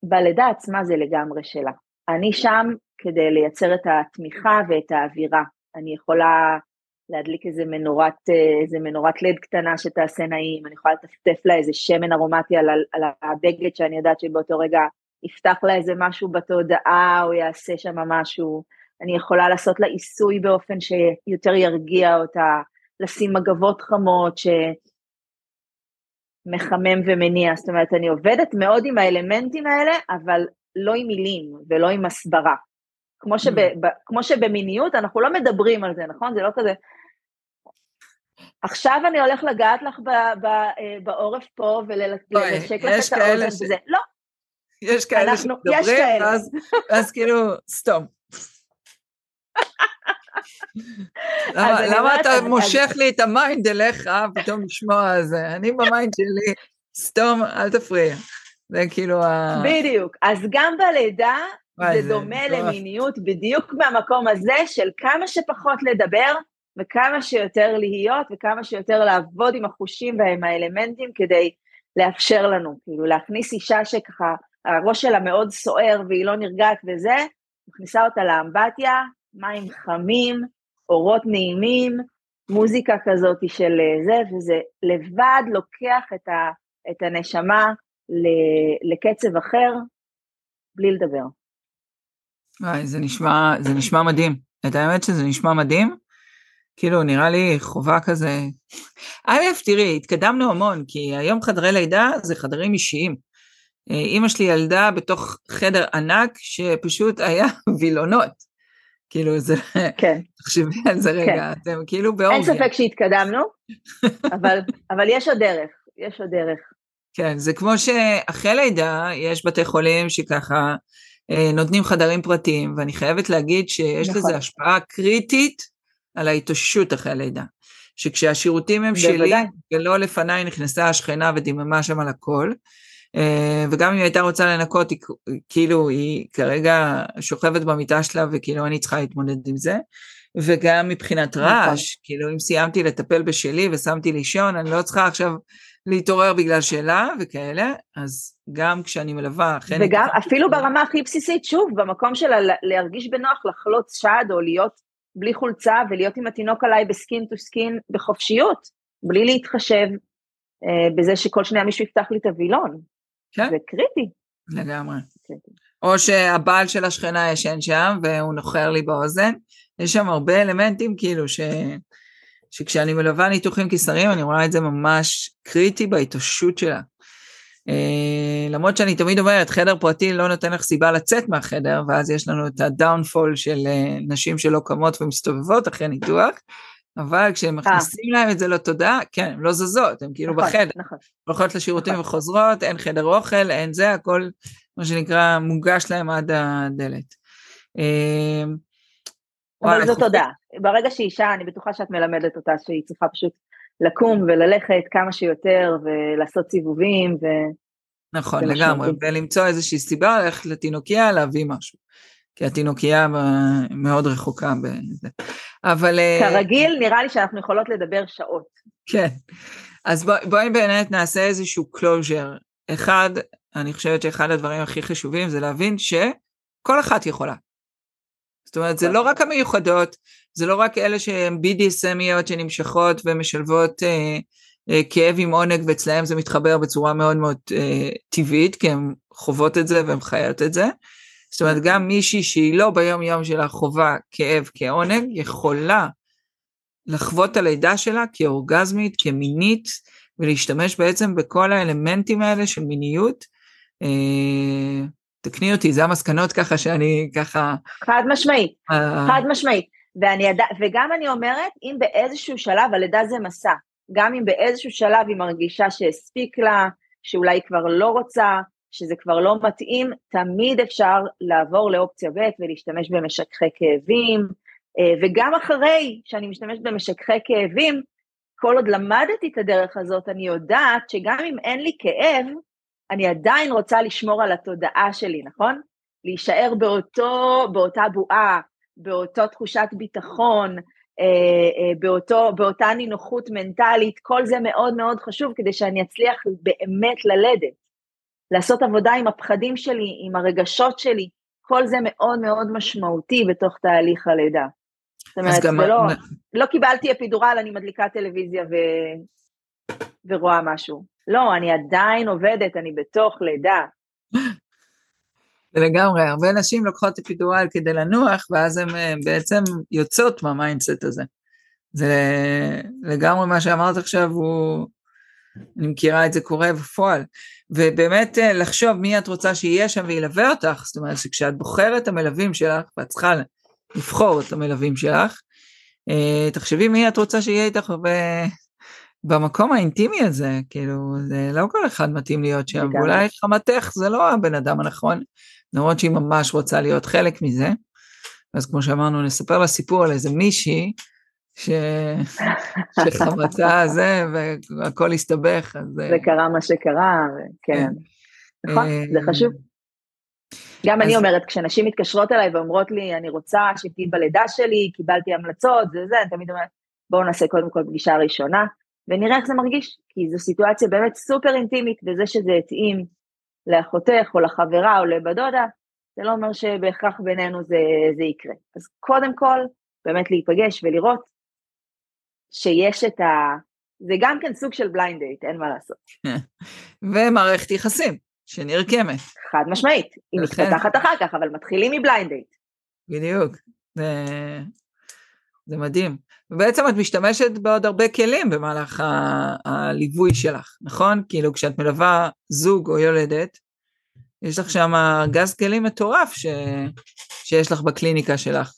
בלידה עצמה זה לגמרי שלה. אני שם כדי לייצר את התמיכה ואת האווירה. אני יכולה להדליק איזה מנורת, אה, איזה מנורת לד קטנה שתעשה נעים, אני יכולה לטפטף לה איזה שמן ארומטי על, על הבגד שאני יודעת שבאותו רגע יפתח לה איזה משהו בתודעה או יעשה שם משהו, אני יכולה לעשות לה עיסוי באופן שיותר ירגיע אותה, לשים מגבות חמות שמחמם ומניע, זאת אומרת אני עובדת מאוד עם האלמנטים האלה, אבל לא עם מילים ולא עם הסברה. כמו, שב, mm. כמו שבמיניות אנחנו לא מדברים על זה, נכון? זה לא כזה, עכשיו אני הולך לגעת לך ב, ב, אה, בעורף פה ולנשק לך את האוזן ש... וזה, לא. יש כאלה אנחנו, שמדברים, יש כאלה. ואז, ואז כאילו, סתום. למה, אתה מושך לי את ה mind אליך פתאום לשמוע על זה? אני ב mind שלי, סתום, אל תפריע. זה כאילו ה... בדיוק. אז גם בלידה זה דומה למיניות בדיוק מהמקום הזה של כמה שפחות לדבר וכמה שיותר להיות וכמה שיותר לעבוד עם החושים ועם האלמנטים כדי לאפשר לנו, כאילו להכניס אישה שככה הראש שלה מאוד סוער והיא לא נרגעת וזה, מכניסה אותה לאמבטיה, מים חמים, אורות נעימים, מוזיקה כזאת של זה, וזה לבד לוקח את, ה, את הנשמה לקצב אחר, בלי לדבר. וואי, זה נשמע, זה נשמע מדהים. את האמת שזה נשמע מדהים. כאילו, נראה לי חובה כזה. א', תראי, התקדמנו המון, כי היום חדרי לידה זה חדרים אישיים. אה, אימא שלי ילדה בתוך חדר ענק שפשוט היה וילונות. כאילו זה, כן. תחשבי על זה רגע, כן. אתם כאילו באורגיה. אין ספק שהתקדמנו, אבל, אבל יש עוד דרך, יש עוד דרך. כן, זה כמו שאחרי לידה יש בתי חולים שככה אה, נותנים חדרים פרטיים, ואני חייבת להגיד שיש נכון. לזה השפעה קריטית על ההתאוששות אחרי הלידה. שכשהשירותים הם בוודאי. שלי, ולא לפניי נכנסה השכנה ודיממה שם על הכל, וגם אם היא הייתה רוצה לנקות, היא, כאילו היא כרגע שוכבת במיטה שלה וכאילו אני צריכה להתמודד עם זה. וגם מבחינת נכון. רעש, כאילו אם סיימתי לטפל בשלי ושמתי לישון, אני לא צריכה עכשיו להתעורר בגלל שאלה וכאלה, אז גם כשאני מלווה. וגם אפילו ברמה הכי בסיסית, שוב, במקום של להרגיש בנוח לחלוץ שד או להיות בלי חולצה ולהיות עם התינוק עליי ב skin to skin בחופשיות, בלי להתחשב אה, בזה שכל שנייה מישהו יפתח לי את הווילון. כן. זה קריטי. לגמרי. קריטי. או שהבעל של השכנה ישן שם והוא נוחר לי באוזן. יש שם הרבה אלמנטים כאילו ש... שכשאני מלווה ניתוחים קיסריים אני רואה את זה ממש קריטי בהתאוששות שלה. Uh, למרות שאני תמיד אומרת, חדר פרטי לא נותן לך סיבה לצאת מהחדר, ואז יש לנו את הדאונפול של uh, נשים שלא קמות ומסתובבות אחרי ניתוח, אבל כשהם אה. מכניסים להם את זה לתודעה, כן, הן לא זזות, הן כאילו נכון, בחדר. נכון. הולכות לשירותים נכון. וחוזרות, אין חדר אוכל, אין זה, הכל, מה שנקרא, מוגש להם עד הדלת. אבל זו תודה. ברגע שאישה, אני בטוחה שאת מלמדת אותה שהיא צריכה פשוט לקום וללכת כמה שיותר ולעשות סיבובים ו... נכון, לגמרי, ולמצוא איזושהי סיבה ללכת לתינוקיה להביא משהו. כי התינוקייה מאוד רחוקה בזה. אבל... אה, כרגיל, נראה לי שאנחנו יכולות לדבר שעות. כן. אז בואי בוא באמת נעשה איזשהו closure. אחד, אני חושבת שאחד הדברים הכי חשובים זה להבין שכל אחת יכולה. זאת אומרת, זה לא רק המיוחדות, זה לא רק אלה שהן BDSMיות שנמשכות ומשלבות אה, אה, כאב עם עונג, ואצלהם זה מתחבר בצורה מאוד מאוד אה, טבעית, כי הן חוות את זה והן חיות את זה. זאת אומרת, גם מישהי שהיא לא ביום יום שלה חווה כאב כעונג, יכולה לחוות את הלידה שלה כאורגזמית, כמינית, ולהשתמש בעצם בכל האלמנטים האלה של מיניות. אה, תקני אותי, זה המסקנות ככה שאני ככה... חד משמעית, אה... חד משמעית. ואני, וגם אני אומרת, אם באיזשהו שלב, הלידה זה מסע, גם אם באיזשהו שלב היא מרגישה שהספיק לה, שאולי היא כבר לא רוצה, שזה כבר לא מתאים, תמיד אפשר לעבור לאופציה ב' ולהשתמש במשככי כאבים, אה, וגם אחרי שאני משתמשת במשככי כאבים, כל עוד למדתי את הדרך הזאת, אני יודעת שגם אם אין לי כאב, אני עדיין רוצה לשמור על התודעה שלי, נכון? להישאר באותו, באותה בועה, באותו תחושת ביטחון, אה, אה, באותו, באותה נינוחות מנטלית, כל זה מאוד מאוד חשוב כדי שאני אצליח באמת ללדת. לעשות עבודה עם הפחדים שלי, עם הרגשות שלי, כל זה מאוד מאוד משמעותי בתוך תהליך הלידה. זאת אומרת, גם... לא, לא קיבלתי אפידורל, אני מדליקה טלוויזיה ו... ורואה משהו. לא, אני עדיין עובדת, אני בתוך לידה. לגמרי, הרבה נשים לוקחות אפידורל כדי לנוח, ואז הן בעצם יוצאות מה mindset הזה. זה לגמרי מה שאמרת עכשיו, הוא... אני מכירה את זה קורה בפועל. ובאמת אה, לחשוב מי את רוצה שיהיה שם וילווה אותך, זאת אומרת שכשאת בוחרת את המלווים שלך, ואת צריכה לבחור את המלווים שלך, אה, תחשבי מי את רוצה שיהיה איתך ו... במקום האינטימי הזה, כאילו, זה לא כל אחד מתאים להיות שם, ואולי חמתך זה לא הבן אדם הנכון, למרות שהיא ממש רוצה להיות חלק מזה. אז כמו שאמרנו, נספר לה סיפור על איזה מישהי, ש... שחמתה זה, והכל הסתבך, אז... זה קרה מה שקרה, כן. כן. נכון, זה אה, חשוב. גם. אני אומרת, כשנשים מתקשרות אליי ואומרות לי, אני רוצה שתהיי בלידה שלי, קיבלתי המלצות, זה זה, אני תמיד אומרת, בואו נעשה קודם כל פגישה ראשונה, ונראה איך זה מרגיש, כי זו סיטואציה באמת סופר אינטימית, וזה שזה התאים לאחותך או לחברה או לבת דודה, זה לא אומר שבהכרח בינינו זה, זה יקרה. אז קודם כל, באמת להיפגש ולראות שיש את ה... זה גם כן סוג של blind date, אין מה לעשות. ומערכת יחסים שנרקמת. חד משמעית, היא מתפתחת אחר כך, אבל מתחילים מ blind date. בדיוק, זה, זה מדהים. ובעצם את משתמשת בעוד הרבה כלים במהלך ה... הליווי שלך, נכון? כאילו כשאת מלווה זוג או יולדת, יש לך שם ארגז כלים מטורף ש... שיש לך בקליניקה שלך,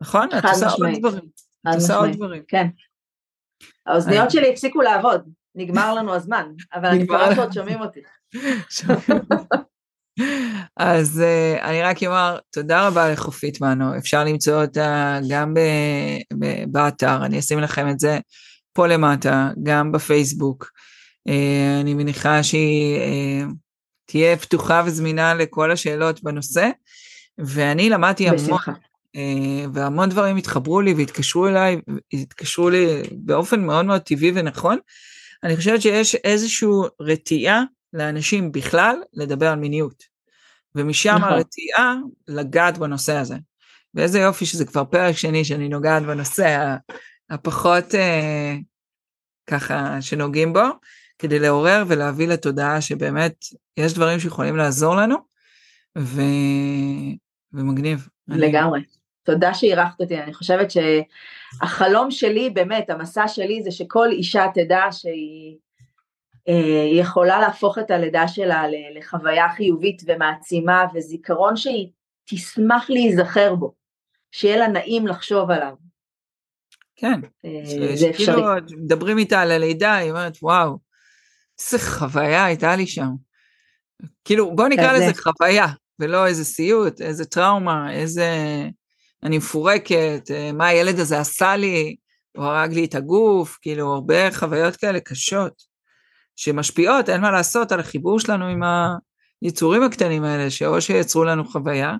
נכון? את עושה עוד דברים. את עושה עוד דברים. כן. האוזניות שלי הפסיקו לעבוד, נגמר לנו הזמן, אבל אני כבר עוד שומעים אותי. אז uh, אני רק אומר תודה רבה לחופית מנו, אפשר למצוא אותה גם ב- ב- באתר, אני אשים לכם את זה פה למטה, גם בפייסבוק. Uh, אני מניחה שהיא uh, תהיה פתוחה וזמינה לכל השאלות בנושא, ואני למדתי המון, והמון דברים התחברו לי והתקשרו אליי, התקשרו לי באופן מאוד מאוד טבעי ונכון. אני חושבת שיש איזושהי רתיעה לאנשים בכלל לדבר על מיניות. ומשם נכון. הרתיעה לגעת בנושא הזה. ואיזה יופי שזה כבר פרק שני שאני נוגעת בנושא הפחות אה, ככה שנוגעים בו, כדי לעורר ולהביא לתודעה שבאמת יש דברים שיכולים לעזור לנו, ו... ומגניב. לגמרי. אני... תודה שאירחת אותי, אני חושבת שהחלום שלי, באמת, המסע שלי זה שכל אישה תדע שהיא היא יכולה להפוך את הלידה שלה לחוויה חיובית ומעצימה וזיכרון שהיא תשמח להיזכר בו, שיהיה לה נעים לחשוב עליו. כן, אה, זה אפשרי. מדברים איתה על הלידה, היא אומרת, וואו, איזה חוויה הייתה לי שם. כאילו, בוא נקרא לזה חוויה, ולא איזה סיוט, איזה טראומה, איזה... אני מפורקת, אה, מה הילד הזה עשה לי, הוא הרג לי את הגוף, כאילו, הרבה חוויות כאלה קשות. שמשפיעות, אין מה לעשות, על החיבור שלנו עם היצורים הקטנים האלה, שאו שיצרו לנו חוויה,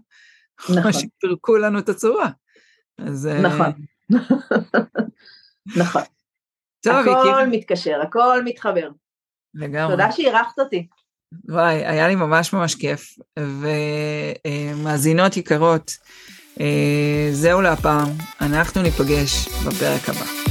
נכון. או שפירקו לנו את הצורה. אז... אה, נכון. נכון. טוב, הכל הכיר... מתקשר, הכל מתחבר. לגמרי. תודה שאירחת אותי. וואי, היה לי ממש ממש כיף. ומאזינות יקרות, זהו להפעם, אנחנו ניפגש בפרק הבא.